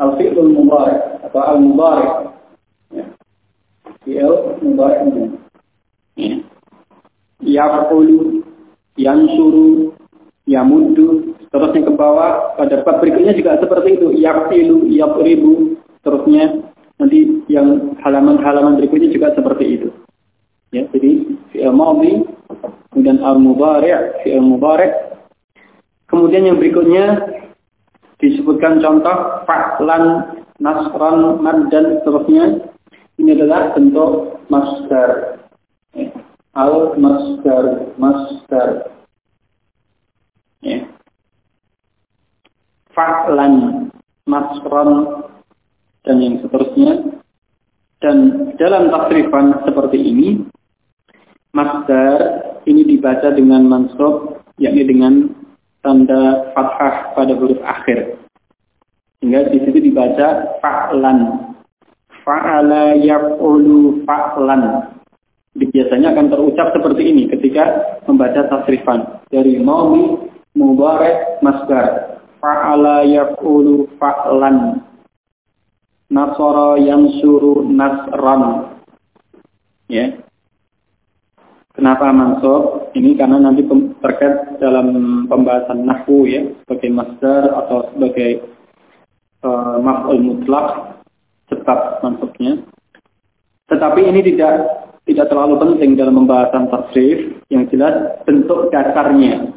al fi'il mubarak atau al mubarak. Ya. Fi'il mubarak. Ya. Yaqulu, yansuru, yamuddu, seterusnya ke bawah. Pada bab berikutnya juga seperti itu. Yaqilu, yapribu, seterusnya nanti yang halaman-halaman berikutnya juga seperti itu. Ya, jadi fi'il madhi, kemudian al-mudhari', fi'il mudhari'. Kemudian yang berikutnya disebutkan contoh fa'lan, nasran, mad dan seterusnya. Ini adalah bentuk masdar. Ya. Al-masdar, masdar. Ya. Fa'lan, nasran, dan yang seterusnya. Dan dalam tasrifan seperti ini, Masdar ini dibaca dengan mansub, yakni dengan tanda fathah pada huruf akhir. Sehingga di situ dibaca fa'lan. Fa'ala yaf'ulu fa'lan. Biasanya akan terucap seperti ini ketika membaca tasrifan. Dari maumi, mubarak, masdar. Fa'ala yaf'ulu fa'lan. Nasara yang suruh nasran. Ya, Kenapa mansub? Ini karena nanti terkait dalam pembahasan nahwu ya, sebagai masdar atau sebagai uh, maf'ul mutlak sebab mansubnya. Tetapi ini tidak tidak terlalu penting dalam pembahasan tasrif yang jelas bentuk dasarnya.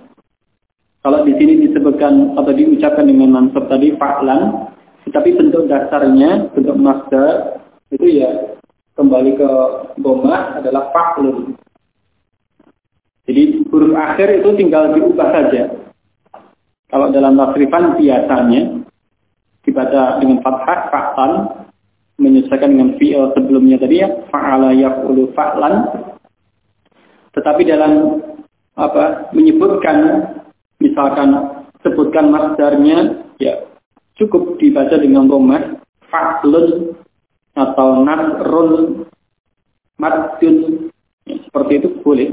Kalau di sini disebutkan atau diucapkan dengan mansub tadi fa'lan, tetapi bentuk dasarnya, bentuk masdar itu ya kembali ke gomah adalah fa'lun. Jadi huruf akhir itu tinggal diubah saja. Kalau dalam tasrifan biasanya dibaca dengan fathah fa'lan menyesuaikan dengan fi'il sebelumnya tadi ya fa'ala yaqulu fa'lan. Tetapi dalam apa menyebutkan misalkan sebutkan masdarnya ya cukup dibaca dengan dhammah fa'lun atau nasrun madun ya, seperti itu boleh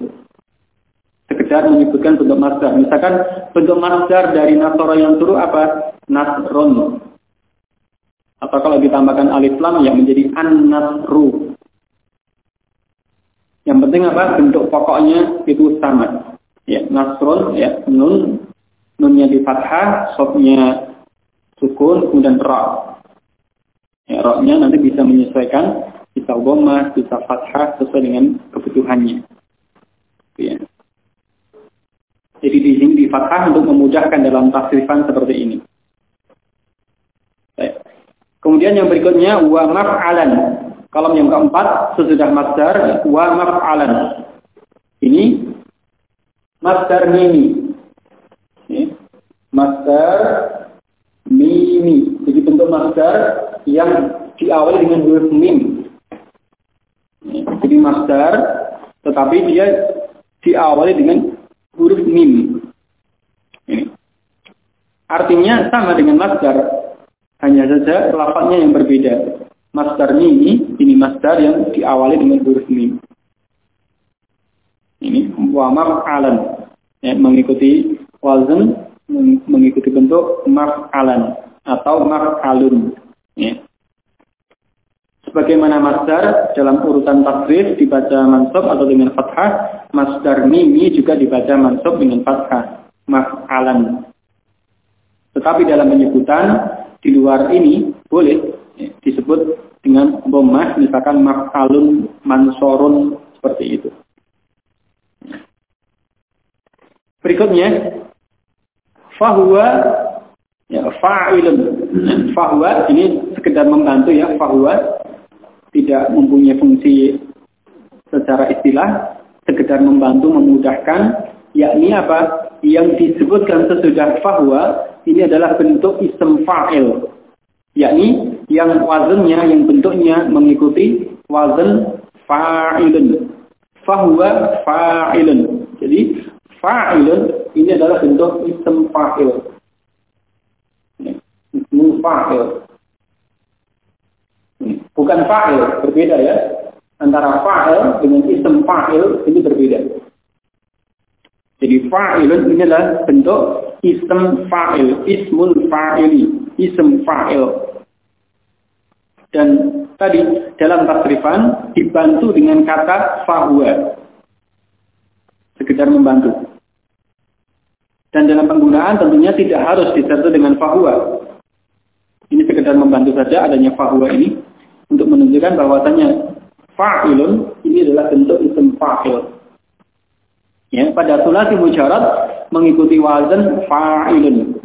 sekedar menyebutkan bentuk masdar. Misalkan bentuk masdar dari nasoro yang turun apa? Nasron. Atau kalau ditambahkan alif lam yang menjadi an-nasru. Yang penting apa? Bentuk pokoknya itu sama. Ya, nasron ya nun nunnya di fathah, sofnya sukun, kemudian ra. Ya, roknya nanti bisa menyesuaikan bisa gomah, bisa fathah sesuai dengan kebutuhannya. Ya. Jadi di sini di fathah untuk memudahkan dalam tasrifan seperti ini. Baik. Kemudian yang berikutnya wa maf'alan. Kalau yang keempat sesudah masdar wa maf'alan. Masdar mimi. Masdar mimi. Jadi bentuk masdar yang diawali dengan huruf mim. Jadi masdar, tetapi dia diawali dengan huruf mim. Ini. Artinya sama dengan masdar, hanya saja lafaznya yang berbeda. Masdar mimi, ini masdar yang diawali dengan huruf mim. Ini wa alan, ya, mengikuti wazan mengikuti bentuk maf'alan atau maf'alun. Ya. Sebagaimana masdar dalam urutan tasrif dibaca mansub atau dengan fathah, masdar mimi juga dibaca mansub dengan fathah, maf'alan. Tetapi dalam penyebutan di luar ini boleh ya, disebut dengan bomah, misalkan maf'alun, mansorun, seperti itu. Berikutnya, fahuwa ya fa'ilun. Fahuwa ini sekedar membantu ya, fahuwa tidak mempunyai fungsi secara istilah, sekedar membantu memudahkan, yakni apa? Yang disebutkan sesudah fahuwa ini adalah bentuk ism fa'il, yakni yang wazannya, yang bentuknya mengikuti wazan fa'ilun. Fahuwa fa'ilun. Jadi fa'ilun ini adalah bentuk ism fa'il. Ism fa'il. Bukan fa'il, berbeda ya. Antara fa'il dengan ism fa'il ini berbeda. Jadi fa'ilun ini adalah bentuk ism fa'il, ismul fa'ili, ism fa'il. Dan tadi dalam tasrifan dibantu dengan kata fahuwa. Sekedar membantu. Dan dalam penggunaan tentunya tidak harus disertai dengan fahuwa. Ini sekedar membantu saja adanya fahuwa ini untuk menunjukkan bahwasanya fa'ilun ini adalah bentuk isim fa'il. Ya, pada sulasi mujarad mengikuti wazan fa'ilun.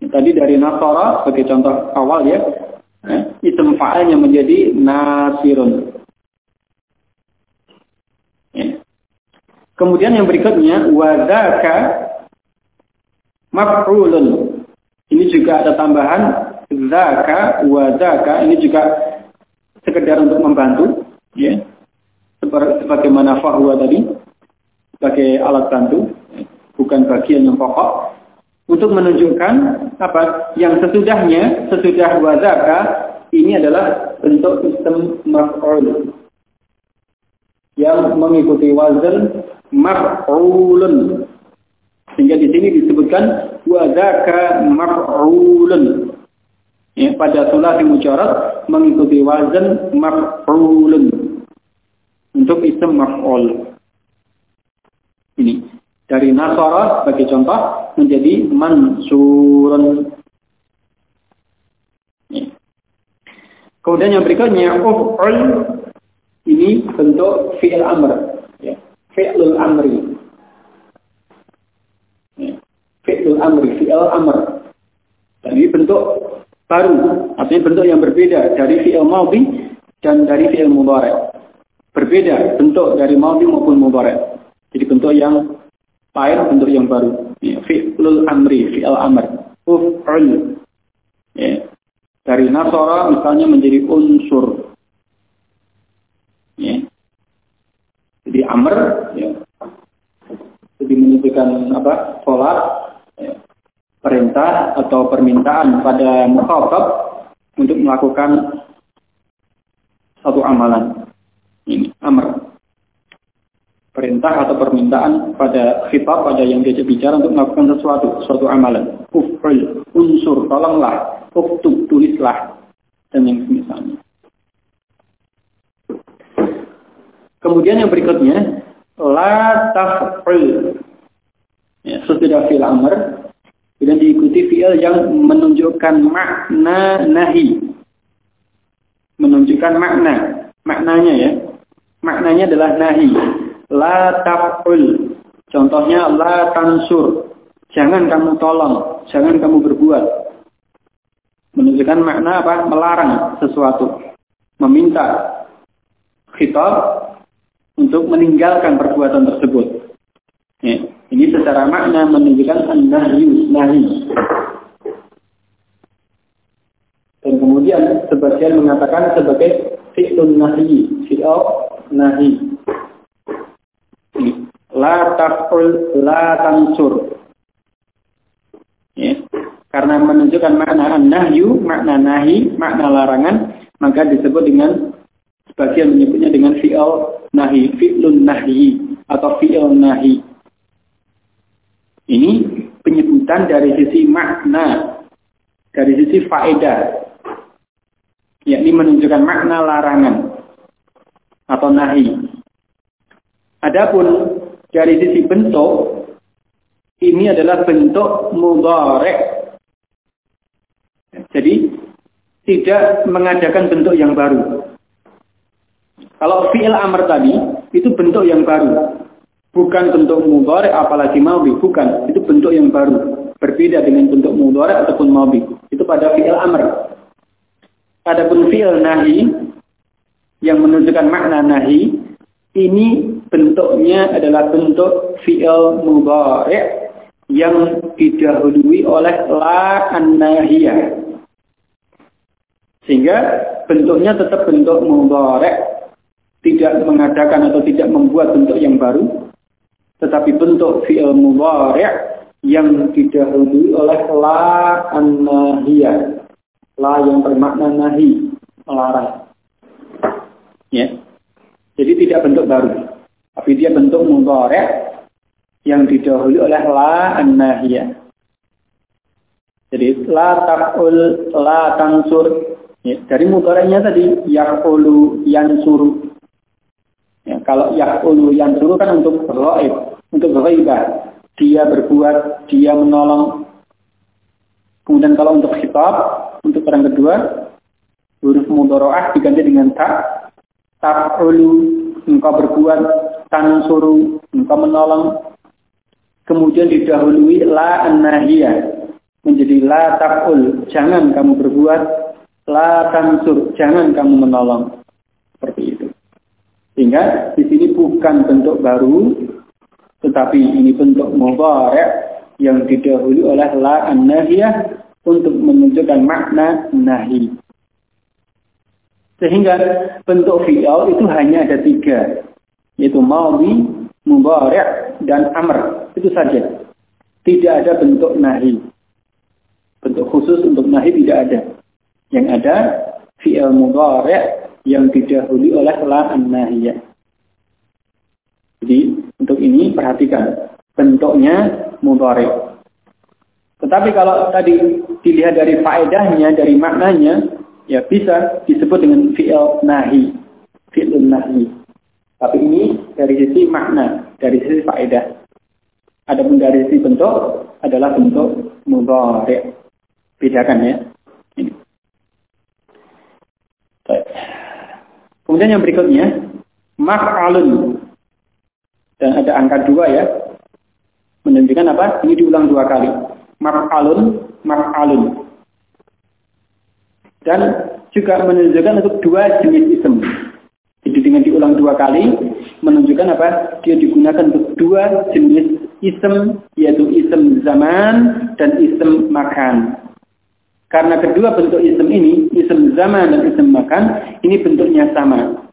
Ya, tadi dari nasara sebagai contoh awal ya, ya isim fa'ilnya menjadi nasirun. Ya. Kemudian yang berikutnya wazaka maf'ulun. Ini juga ada tambahan. Zaka wa zaka. Ini juga sekedar untuk membantu ya. Sebagaimana fahuwa tadi sebagai alat bantu bukan bagian yang pokok. Untuk menunjukkan apa yang sesudahnya sesudah wazaka ini adalah bentuk sistem maf'ul. Yang mengikuti wazan maf'ulun sehingga di sini disebutkan wadzaka maf'ulun. Ya, pada sulasi mujarad mengikuti wazan maf'ulun untuk isim maf'ul. Ini dari nasara sebagai contoh menjadi mansurun. Ya. Kemudian yang berikutnya uf'ul ini bentuk fi'il amr. Ya. Fi'lul amri. Fi'il amri, fi'il amr. Dan ini bentuk baru, artinya bentuk yang berbeda dari fi'il maudi dan dari fi'il mudhari. Berbeda bentuk dari maudi maupun mudhari. Jadi bentuk yang lain, bentuk yang baru. Ya, fi'il amri, fi'il amr. Uf'ul. Ya. Dari nasara misalnya menjadi unsur. Ya. Jadi amr, ya. jadi menunjukkan apa? Sholat, perintah atau permintaan pada mukhatab untuk melakukan satu amalan. Ini amr. Perintah atau permintaan pada khitab pada yang diajak bicara untuk melakukan sesuatu, suatu amalan. Uf'ul, unsur, tolonglah, uktub, tulislah, dan yang semisalnya. Kemudian yang berikutnya, la taf'ul. Ya, sesudah fil amr, Kemudian diikuti fi'il yang menunjukkan makna nahi. menunjukkan makna. Maknanya ya. Maknanya adalah nahi. La taf'ul. Contohnya la tansur. Jangan kamu tolong, jangan kamu berbuat. Menunjukkan makna apa? Melarang sesuatu. Meminta khitab untuk meninggalkan perbuatan tersebut. Secara makna menunjukkan an-nahyu, nahi. Dan kemudian sebagian mengatakan sebagai fi'lun nahi, fi'l nahi. La taf'ul, la tansur. Ya, karena menunjukkan makna an-nahyu, makna nahi, makna larangan, maka disebut dengan sebagian menyebutnya dengan fi'il nahi, fi'lun nahi atau fi'il nahi. Ini penyebutan dari sisi makna, dari sisi faedah, yakni menunjukkan makna larangan atau nahi. Adapun dari sisi bentuk, ini adalah bentuk mudharek. Jadi tidak mengadakan bentuk yang baru. Kalau fi'il amr tadi, itu bentuk yang baru. Bukan bentuk mudhari apalagi maudi, bukan. Itu bentuk yang baru. Berbeda dengan bentuk mudhari ataupun maudi. Itu pada fi'il amr. Adapun fi'il nahi yang menunjukkan makna nahi, ini bentuknya adalah bentuk fi'il mudhari yang didahului oleh la an-nahiyah. Sehingga bentuknya tetap bentuk mudhari, tidak mengadakan atau tidak membuat bentuk yang baru, tetapi bentuk fi'il mudhari' yang didahului oleh la an-nahiyah. La yang bermakna nahi, melarang. Ya. Jadi tidak bentuk baru, tapi dia bentuk mudhari' yang didahului oleh la an-nahiyah. Jadi la taqul, la tansur. Ya, dari mudhari'nya tadi yaqulu, yansuru. Ya, kalau yaqulu, yansuru kan untuk ghaib untuk ghaibah. Dia berbuat, dia menolong. Kemudian kalau untuk khitab, untuk orang kedua, huruf mudoroah diganti dengan tak. Taf'ulu, engkau berbuat, tansuru, engkau menolong. Kemudian didahului la an-nahiyah. Menjadi la taf'ul, jangan kamu berbuat. La tansur, jangan kamu menolong. Seperti itu. Sehingga di sini bukan bentuk baru, tetapi ini bentuk mudhari' yang didahului oleh la an-nahiyah untuk menunjukkan makna nahi. Sehingga bentuk fi'al itu hanya ada tiga, yaitu maudi, mudhari' dan amr. Itu saja. Tidak ada bentuk nahi. Bentuk khusus untuk nahi tidak ada. Yang ada fi'al mudhari' yang didahului oleh la an-nahiyah. Jadi untuk ini perhatikan bentuknya mudhari. Tetapi kalau tadi dilihat dari faedahnya, dari maknanya, ya bisa disebut dengan fi'il nahi, fi'il nahi. Tapi ini dari sisi makna, dari sisi faedah. Adapun dari sisi bentuk adalah bentuk mudhari. Bedakan ya. Ini. Kemudian yang berikutnya, maf'alun dan ada angka dua ya. Menunjukkan apa? Ini diulang dua kali. Maf'alun, maf'alun. Dan juga menunjukkan untuk dua jenis isim. Jadi dengan diulang dua kali, menunjukkan apa? Dia digunakan untuk dua jenis isim, yaitu isim zaman dan isim makan. Karena kedua bentuk isim ini, isim zaman dan isim makan, ini bentuknya sama.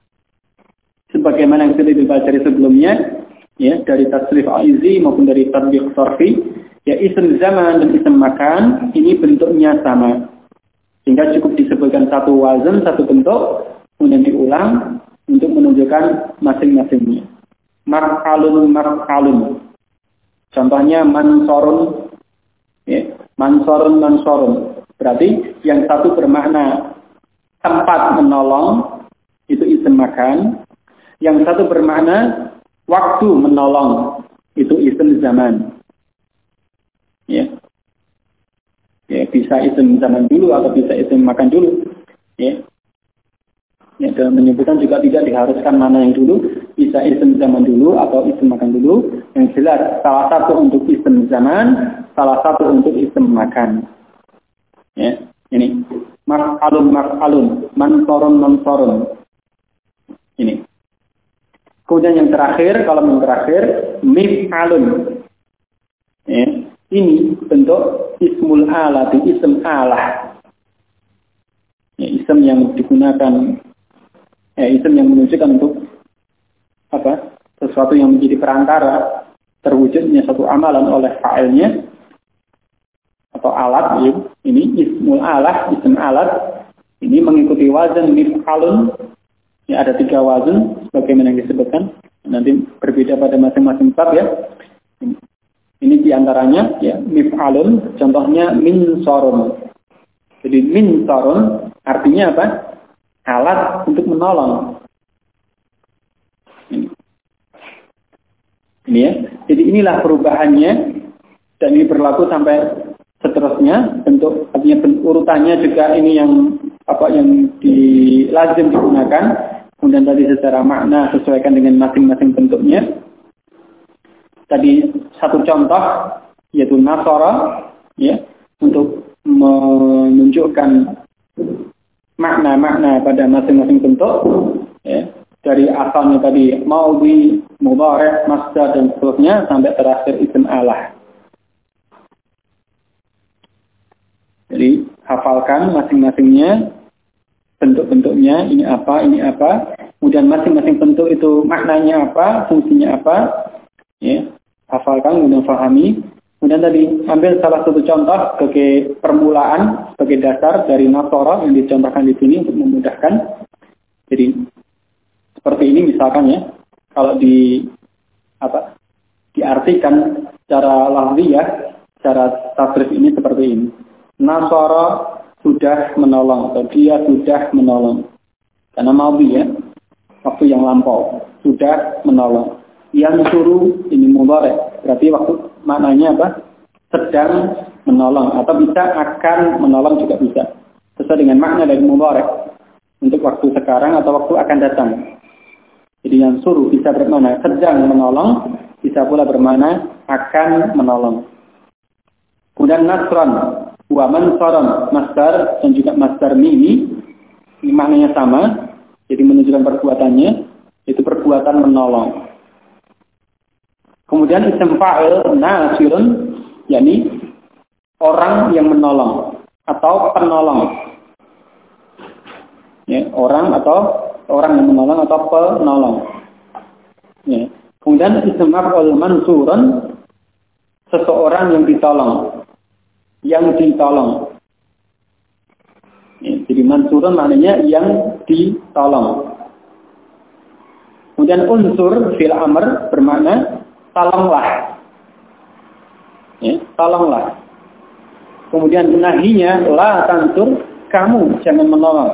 Sebagaimana yang sudah dibaca sebelumnya, ya dari tasrif aizi maupun dari tatbiq sarfi ya isim zaman dan isim makan ini bentuknya sama. Sehingga cukup disebutkan satu wazan satu bentuk kemudian diulang untuk menunjukkan masing-masingnya. Mar'alun mar'alun contohnya mansorun ya mansorun mansorun berarti yang satu bermakna tempat menolong itu isim makan yang satu bermakna waktu menolong itu isim zaman. Ya. Ya, bisa isim zaman dulu atau bisa isim makan dulu. Ya. Ya, dalam penyebutan juga tidak diharuskan mana yang dulu, bisa isim zaman dulu atau isim makan dulu. Yang jelas salah satu untuk isim zaman, salah satu untuk isim makan. Ya, ini maf'alun maf'alun, mansorun mansorun. Ini. Kemudian yang terakhir, kalau yang terakhir, mif'alun. Ya, ini bentuk ismul alati, ism alah. Ya, ism yang digunakan ya, isim yang menunjukkan untuk apa sesuatu yang menjadi perantara terwujudnya satu amalan oleh fa'ilnya atau alat ya. ini ismul alat ism alat ini mengikuti wazan mif'alun ya ada tiga wazan sebagaimana yang disebutkan nanti berbeda pada masing-masing bab ya ini di antaranya ya mif'alun contohnya min sorun jadi min sorun artinya apa alat untuk menolong. Ini ya. Jadi inilah perubahannya dan ini berlaku sampai seterusnya bentuk artinya urutannya juga ini yang apa yang di lazim digunakan. Kemudian tadi secara makna sesuaikan dengan masing-masing bentuknya. Tadi satu contoh yaitu nasara ya untuk menunjukkan makna-makna pada masing-masing bentuk ya, dari asalnya tadi maudi, mubarak, masdar dan seterusnya sampai terakhir isim Allah. Jadi hafalkan masing-masingnya bentuk-bentuknya ini apa, ini apa, kemudian masing-masing bentuk itu maknanya apa, fungsinya apa, ya hafalkan kemudian fahami Kemudian tadi ambil salah satu contoh sebagai permulaan, sebagai dasar dari Nasoro yang dicontohkan di sini untuk memudahkan. Jadi seperti ini misalkan ya, kalau di apa diartikan secara lahiriah, secara tasrif ini seperti ini. Nasoro sudah menolong atau dia sudah menolong. Karena mau ya, waktu yang lampau sudah menolong. Yang suruh ini mubarak, berarti waktu maknanya apa? Sedang menolong atau bisa akan menolong juga bisa. Sesuai dengan makna dari mubarak untuk waktu sekarang atau waktu akan datang. Jadi yang suruh bisa bermakna sedang menolong, bisa pula bermakna akan menolong. Kemudian nasron, wa mansaron, masdar dan juga masdar mini, ini maknanya sama, jadi menunjukkan perbuatannya, itu perbuatan menolong. Kemudian isim fa'il nasirun yakni orang yang menolong atau penolong. Ya, orang atau orang yang menolong atau penolong. Ya. Kemudian isim maf'ul mansurun seseorang yang ditolong. Yang ditolong. Ya, jadi mansurun maknanya yang ditolong. Kemudian unsur fil amr bermakna tolonglah. Ya, tolonglah. Kemudian nahinya la tansur, kamu jangan menolong.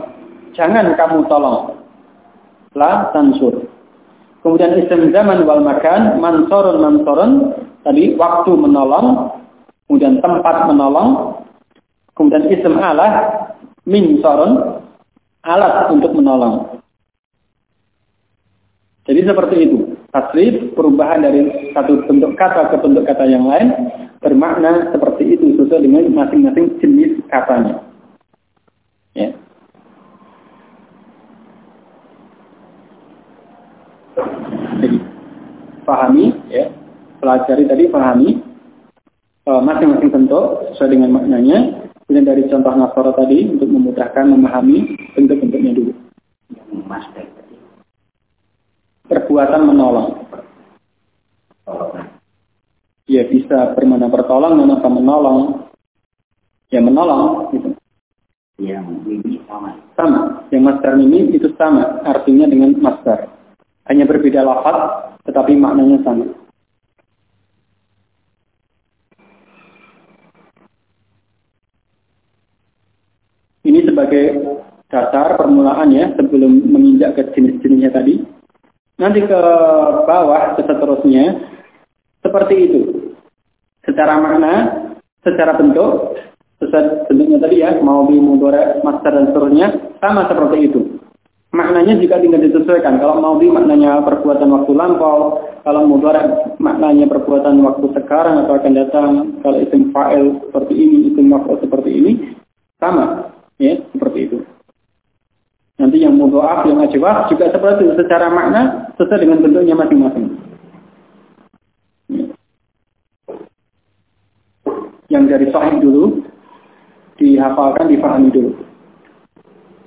Jangan kamu tolong. La tansur. Kemudian isim zaman wal makan, mansorun mansorun, tadi waktu menolong, kemudian tempat menolong, kemudian isim alah, min sorun, alat untuk menolong. Jadi seperti itu tasrif, perubahan dari satu bentuk kata ke bentuk kata yang lain, bermakna seperti itu sesuai dengan masing-masing jenis katanya. Ya. Jadi, pahami, ya, pelajari tadi pahami masing-masing bentuk sesuai dengan maknanya. Kemudian dari contoh nasara tadi untuk memudahkan memahami bentuk-bentuknya dulu. Perbuatan menolong. Ya bisa bermana bertolong, mana menolong. Ya menolong gitu. Yang ini sama. Sama. Yang master ini itu sama artinya dengan master. Hanya berbeda lafaz tetapi maknanya sama. Ini sebagai dasar permulaan ya sebelum menginjak ke jenis-jenisnya tadi. Nanti ke bawah, ke seterusnya, seperti itu. Secara makna, secara bentuk, sesuai bentuknya tadi ya, mau di mudore, master dan seterusnya, sama seperti itu. maknanya juga tinggal disesuaikan. Kalau mau di maknanya perbuatan waktu lampau, kalau mudarat maknanya perbuatan waktu sekarang atau akan datang, kalau isim fa'il seperti ini, isim maf'ul seperti ini, sama, ya, seperti itu. Nanti yang mudha'af, yang ajwah juga seperti itu secara makna sesuai dengan bentuknya masing-masing. Ya. Yang dari sahih dulu dihafalkan, difahami dulu.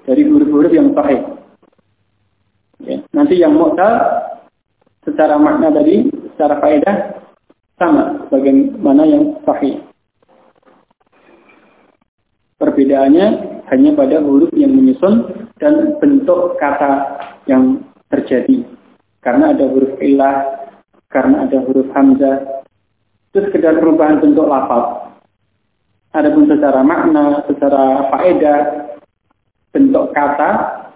Dari huruf-huruf yang sahih. Ya. Nanti yang mu'tal secara makna tadi, secara faedah sama bagaimana yang sahih. Perbedaannya hanya pada huruf yang menyusun dan bentuk kata yang terjadi. Karena ada huruf ilah, karena ada huruf hamzah. Itu sekedar perubahan bentuk lafaz. Adapun secara makna, secara faedah, bentuk kata,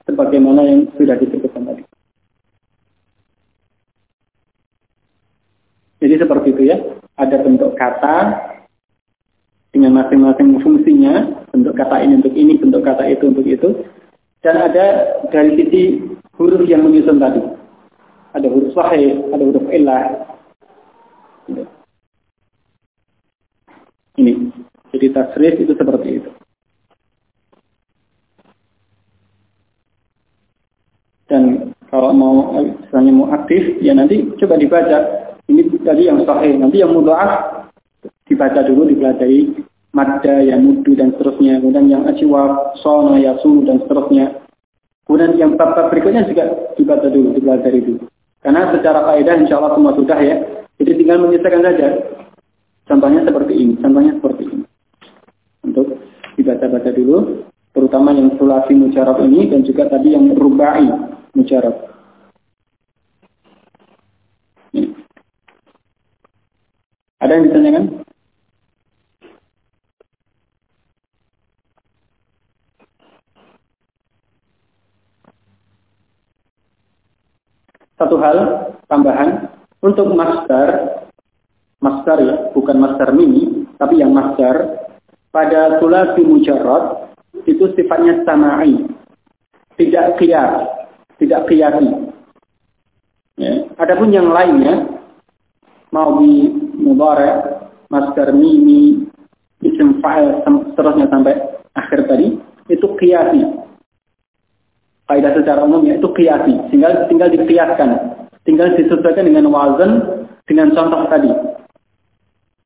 sebagaimana yang sudah disebutkan tadi. Jadi seperti itu ya, ada bentuk kata dengan masing-masing fungsinya, bentuk kata ini untuk ini, bentuk kata itu untuk itu, dan ada dari sisi huruf yang menyusun tadi. Ada huruf sahih, ada huruf ilah. Ini. Jadi tasrif itu seperti itu. Dan kalau mau misalnya mau aktif, ya nanti coba dibaca. Ini tadi yang sahih. Nanti yang mudha'af dibaca dulu, dipelajari madda, ya mudu dan seterusnya. Kemudian yang ajiwab, sona, yasu dan seterusnya. Kemudian yang bab-bab berikutnya juga dibaca dulu, dipelajari dulu. Karena secara kaidah insya Allah semua sudah ya. Jadi tinggal menyelesaikan saja. Contohnya seperti ini, contohnya seperti ini. Untuk dibaca-baca dulu, terutama yang sulasi mujarab ini dan juga tadi yang rubai mujarab. Ada yang ditanyakan? Satu hal tambahan untuk master, master ya, bukan master mini, tapi yang master pada sulasi mujarab itu sifatnya sama'i, tidak kias tidak kiasi. Ya. Adapun yang lainnya, mau di mubarak, masker mimi, isim fa'il, seterusnya sampai akhir tadi, itu kiasi. Kaidah secara umum ya, itu kiasi. Tinggal, tinggal dikiaskan. Tinggal disesuaikan dengan wazan, dengan contoh tadi.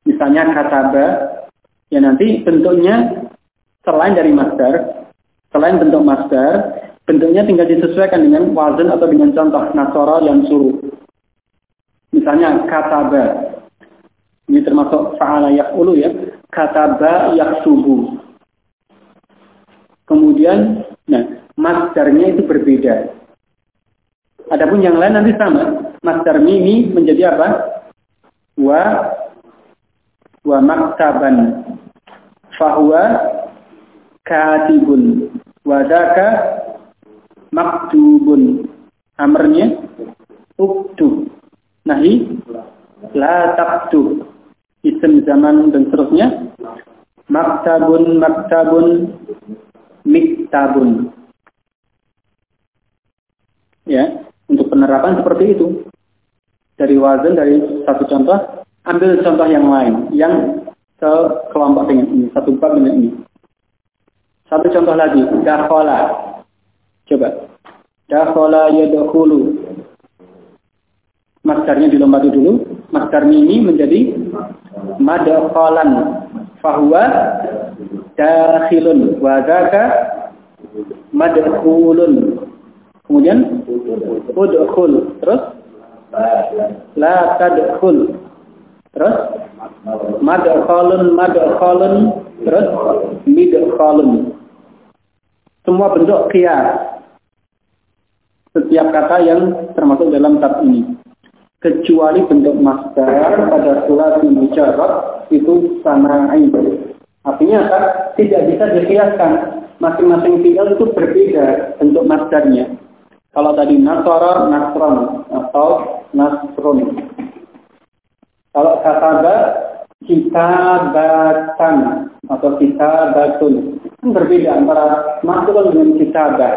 Misalnya kataba, ya nanti bentuknya selain dari master, selain bentuk master, Bentuknya tinggal disesuaikan dengan wazan atau dengan contoh nasara yang suruh. Misalnya kataba. Ini termasuk fa'ala yakulu ya. Kataba yaksubu. Kemudian, nah, masdarnya itu berbeda. Adapun yang lain nanti sama. Masdar mimi menjadi apa? Wa wa maktaban. Fahuwa katibun. Wadaka maktubun. Amarnya uktub. Nahi la taktub. Isim zaman dan seterusnya. Maktabun, maktabun, miktabun. Ya, untuk penerapan seperti itu. Dari wazan, dari satu contoh, ambil contoh yang lain, yang sekelompok dengan ini, satu bab dengan ini. Satu contoh lagi, dakhala. Coba. Dakhala yadkhulu. Masdarnya dilompati dulu. Masdar mini menjadi madkhalan. Fahuwa dakhilun. Wa dzaka madkhulun. Kemudian udkhul. Terus la tadkhul. Terus madkhalun madkhalun terus midkhalun. Semua bentuk qiyas setiap kata yang termasuk dalam tab ini. Kecuali bentuk masdar pada surat mujarab itu sana'i. Artinya tidak bisa dikiaskan. Masing-masing fi'il itu berbeda bentuk masdarnya. Kalau tadi nasara, nasron atau nasron. Kalau kata kitabatan atau kitabatun kan berbeda antara masuk dengan kitabah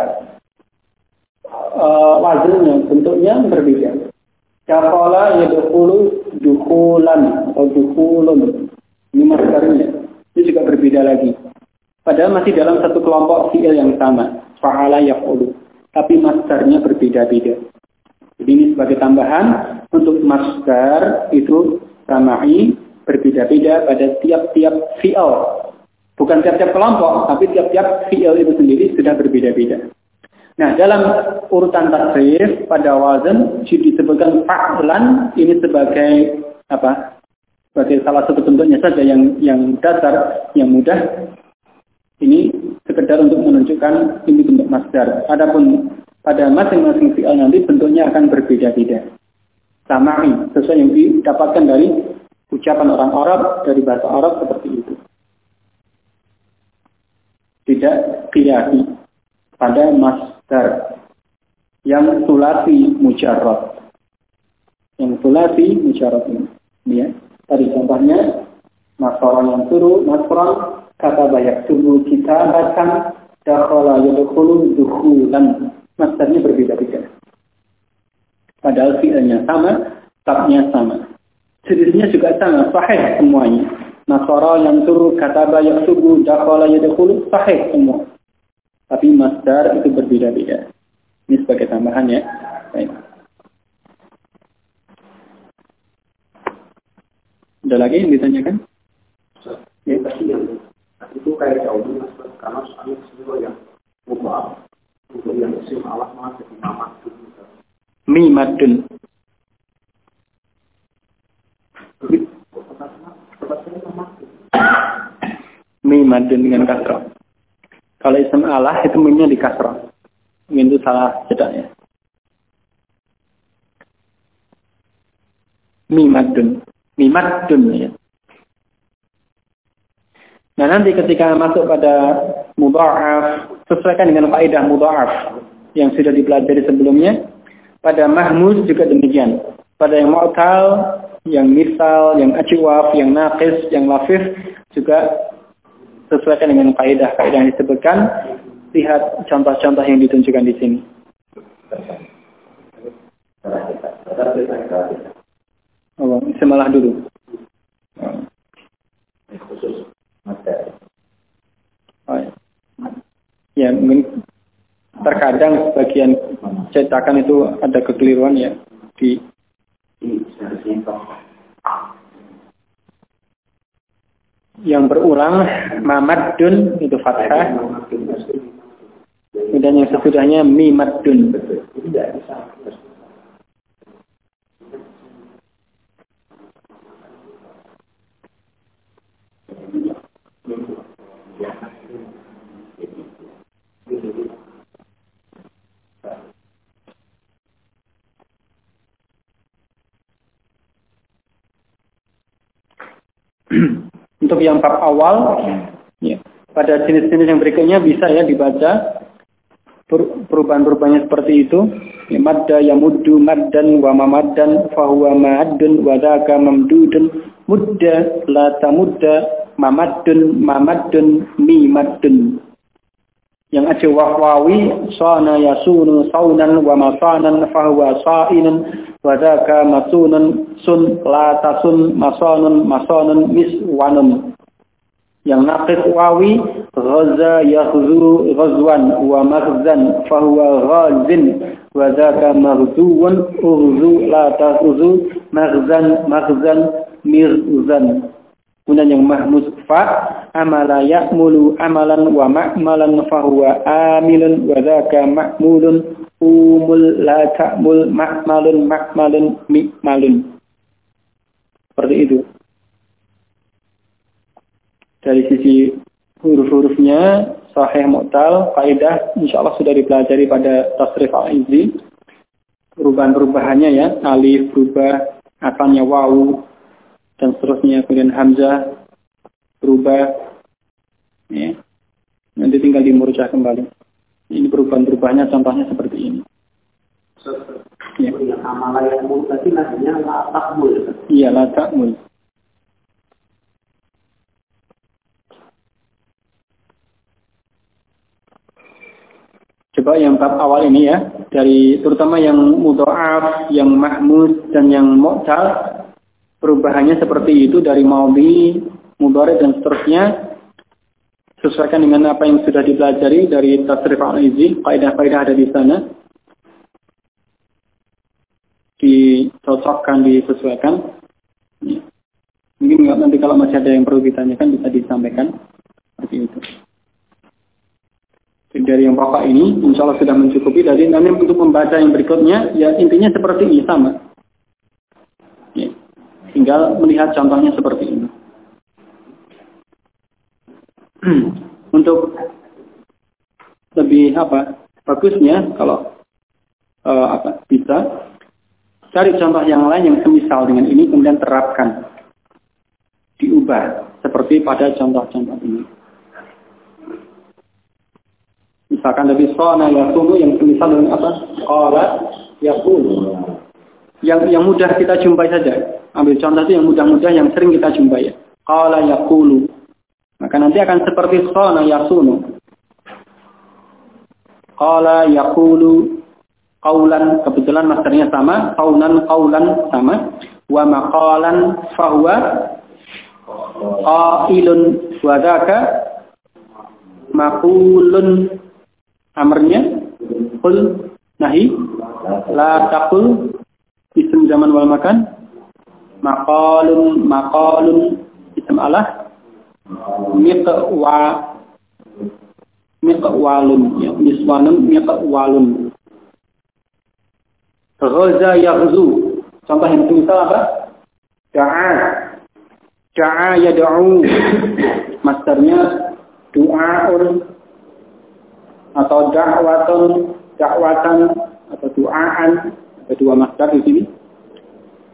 uh, wazannya, bentuknya berbeda. Dakhala yadkhulu dukhulan atau dukhulun. Ini masdarnya. Ini juga berbeda lagi. Padahal masih dalam satu kelompok fi'il yang sama. Fa'ala yaf'ulu. Tapi masdarnya berbeda-beda. Jadi ini sebagai tambahan untuk masdar itu sama'i berbeda-beda pada tiap-tiap fi'il. Bukan tiap-tiap kelompok, tapi tiap-tiap fi'il itu sendiri sudah berbeda-beda. Nah, dalam urutan tasrif pada wazan disebutkan fa'lan ini sebagai apa? Sebagai salah satu bentuknya saja yang yang dasar, yang mudah ini sekedar untuk menunjukkan ini bentuk masdar. Adapun pada masing-masing fi'al nanti bentuknya akan berbeda-beda. Sama'i, sesuai yang didapatkan dari ucapan orang Arab, dari bahasa Arab seperti itu. Tidak kiyahi pada masdar yang sulasi mujarrad. Yang sulasi mujarrad ini. Ya. Tadi contohnya, Nasara yang suruh, Nasran kata banyak tubuh kita bahkan dakhala yadkhulu dukhulan. Masdarnya berbeda-beda. Padahal fi'ilnya sama, tabnya sama. Jenisnya juga sama, sahih semuanya. Nasara yang suruh kata banyak tubuh dakhala yadkhulu sahih semua. Tapi masdar itu berbeda-beda. Ini sebagai tambahan ya. Baik. Ada lagi yang ditanyakan? Ya, itu kayak jauh mas karena soalnya semua yang mubah untuk yang isim Allah malah jadi mamadun mimadun. Mimadun dengan kasroh. Kalau isim Allah itu mimnya di kasroh. Itu salah cedaknya mimadun. Mimadun ya Nah nanti ketika masuk pada mudha'af, sesuaikan dengan kaidah mudha'af yang sudah dipelajari sebelumnya. Pada mahmud juga demikian. Pada yang mu'tal, yang misal, yang ajiwaf, yang naqis, yang lafif juga sesuaikan dengan kaidah-kaidah yang disebutkan. Lihat contoh-contoh yang ditunjukkan di sini. Oh, semalah dulu. Oh, ya. ya, mungkin terkadang sebagian cetakan itu ada kekeliruan ya di yang berulang mamadun itu fathah. Dan yang sesudahnya mimadun Untuk yang bab awal, ya, pada jenis-jenis yang berikutnya bisa ya dibaca. Perubahan-perubahannya seperti itu. Ya, madda yamuddu maddan wa mamaddan fahuwa ma'addun wa dhaka mamdudun. Mudda la tamudda mamaddun mamaddun mimaddun yang aja wahwawi sana yasunu saunan wa masanan fahuwa sa'inun wa dhaka masunun sun la tasun masanun masanun miswanun yang naqis wawi ghaza yakhzu ghazwan wa maghzan fahuwa ghazin. Wa dhaka maghzuun urzu la takhzu maghzan maghzan mirzan Kemudian yang mahmuz fa amala ya'mulu amalan wa ma'malan fahuwa amilun wa dzaka ma'mulun umul la ta'mul ma'malun ma'malun mi'malun. Seperti itu. Dari sisi huruf-hurufnya sahih mu'tal, kaidah insyaallah sudah dipelajari pada tasrif al-izi. Perubahan-perubahannya ya, alif berubah, asalnya wawu, dan seterusnya kemudian hamzah berubah ya. nanti tinggal dimurjah kembali ini perubahan-perubahannya contohnya seperti ini ya. iya la takmul coba yang bab awal ini ya dari terutama yang mudha'af, yang mahmud dan yang mu'tal perubahannya seperti itu dari maudi, mudhari dan seterusnya sesuaikan dengan apa yang sudah dipelajari dari tasrif al-izi, kaidah-kaidah ada di sana. Dicocokkan, disesuaikan. Ya. Mungkin nanti kalau masih ada yang perlu ditanyakan bisa disampaikan seperti itu dari yang bapak ini, insya Allah sudah mencukupi. Dari nanti untuk membaca yang berikutnya, ya intinya seperti ini sama. Tinggal melihat contohnya seperti ini. untuk lebih apa bagusnya kalau uh, apa bisa cari contoh yang lain yang semisal dengan ini kemudian terapkan diubah seperti pada contoh-contoh ini. Misalkan dari sona yakunu yang semisal dengan apa? Qala yakunu. Yang yang mudah kita jumpai saja. Ambil contoh itu yang mudah-mudah yang sering kita jumpai. Qala yakulu. Maka nanti akan seperti sona yakunu. Qala yakulu qaulan. Kebetulan masternya sama, qaulan qaulan sama, wa maqalan fahuwa qailun. Wa dzaka maqulun. Amarnya kul nahi. La takul isim zaman wal makan maqalun maqalun. Isim alah miqwa. Miqwalun. Ya miswanun miqwalun. Ghaza yaghzu. Contoh yang misal apa? Da'a. Da'a yad'u. Masternya doaun atau dakwatan dakwatan atau doaan ada dua masdar di sini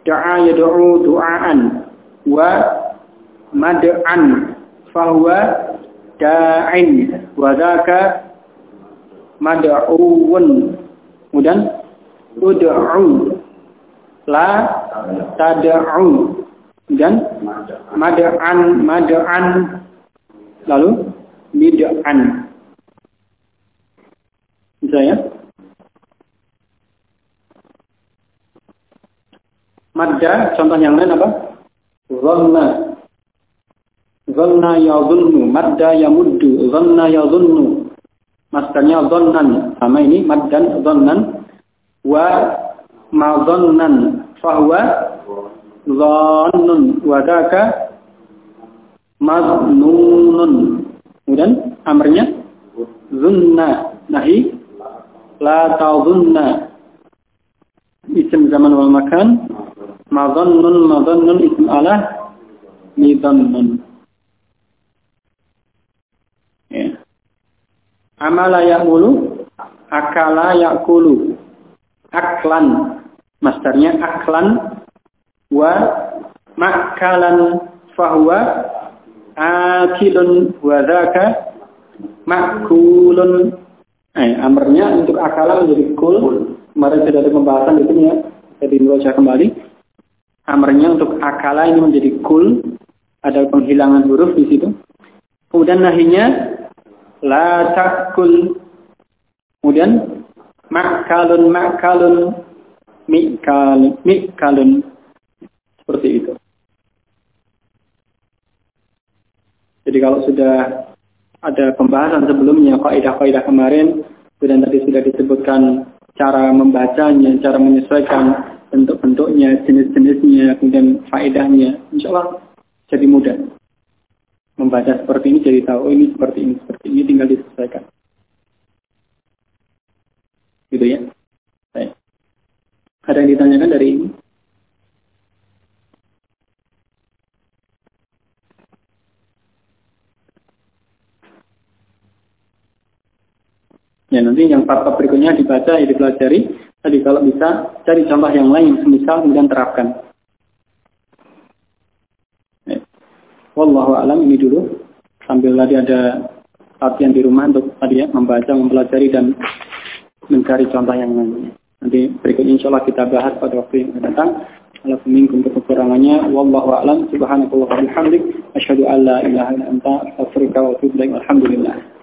da'a yad'u du'aan wa mad'an fahuwa da'in wa dzaka mad'uun. Kemudian ud'u la tad'u. Dan mad'an mad'an. Lalu bid'an Misalnya, Madda, contoh yang lain apa? Zanna. Zanna ya zunnu. Madda ya muddu. Zanna ya zunnu. Masdarnya zannan. Sama ini, maddan zannan. Wa ma zannan. Fahuwa zannun. Wadaka maznunun. Kemudian, amarnya zunna. Nahi La ta'zunna isim zaman wal makan madhannun madhannun isim alah midhannun ya. amala ya'mulu akala ya'kulu aklan masdarnya aklan wa makalan fahuwa akilun wa dhaka makulun Eh, amarnya untuk akala menjadi kul. Kemarin sudah ada pembahasan di sini ya. Jadi membaca kembali. Amarnya untuk akala ini menjadi kul. Ada penghilangan huruf di situ. Kemudian nahinya la takul. Kemudian makalun makalun mikalun mikalun seperti itu. Jadi kalau sudah ada pembahasan sebelumnya kaidah-kaidah kemarin dan tadi sudah disebutkan cara membacanya, cara menyesuaikan bentuk-bentuknya, jenis-jenisnya, kemudian faedahnya. Insya Allah jadi mudah. Membaca seperti ini jadi tahu oh, ini seperti ini, seperti ini tinggal disesuaikan. Gitu ya. Baik. Ada yang ditanyakan dari ini? Ya nanti yang part berikutnya dibaca, ya dipelajari. Tadi kalau bisa cari contoh yang lain, semisal kemudian terapkan. Ya. Wallahu alam ini dulu. Sambil tadi ada latihan di rumah untuk tadi ya membaca, mempelajari dan mencari contoh yang lainnya. Nanti berikutnya insya Allah kita bahas pada waktu yang akan datang. Kalau minkum untuk kekurangannya. Wallahu a'lam. Subhanakallah wa bihamdik. Asyhadu an la ilaha illa anta astaghfiruka wa atubu ilaik. Alhamdulillah.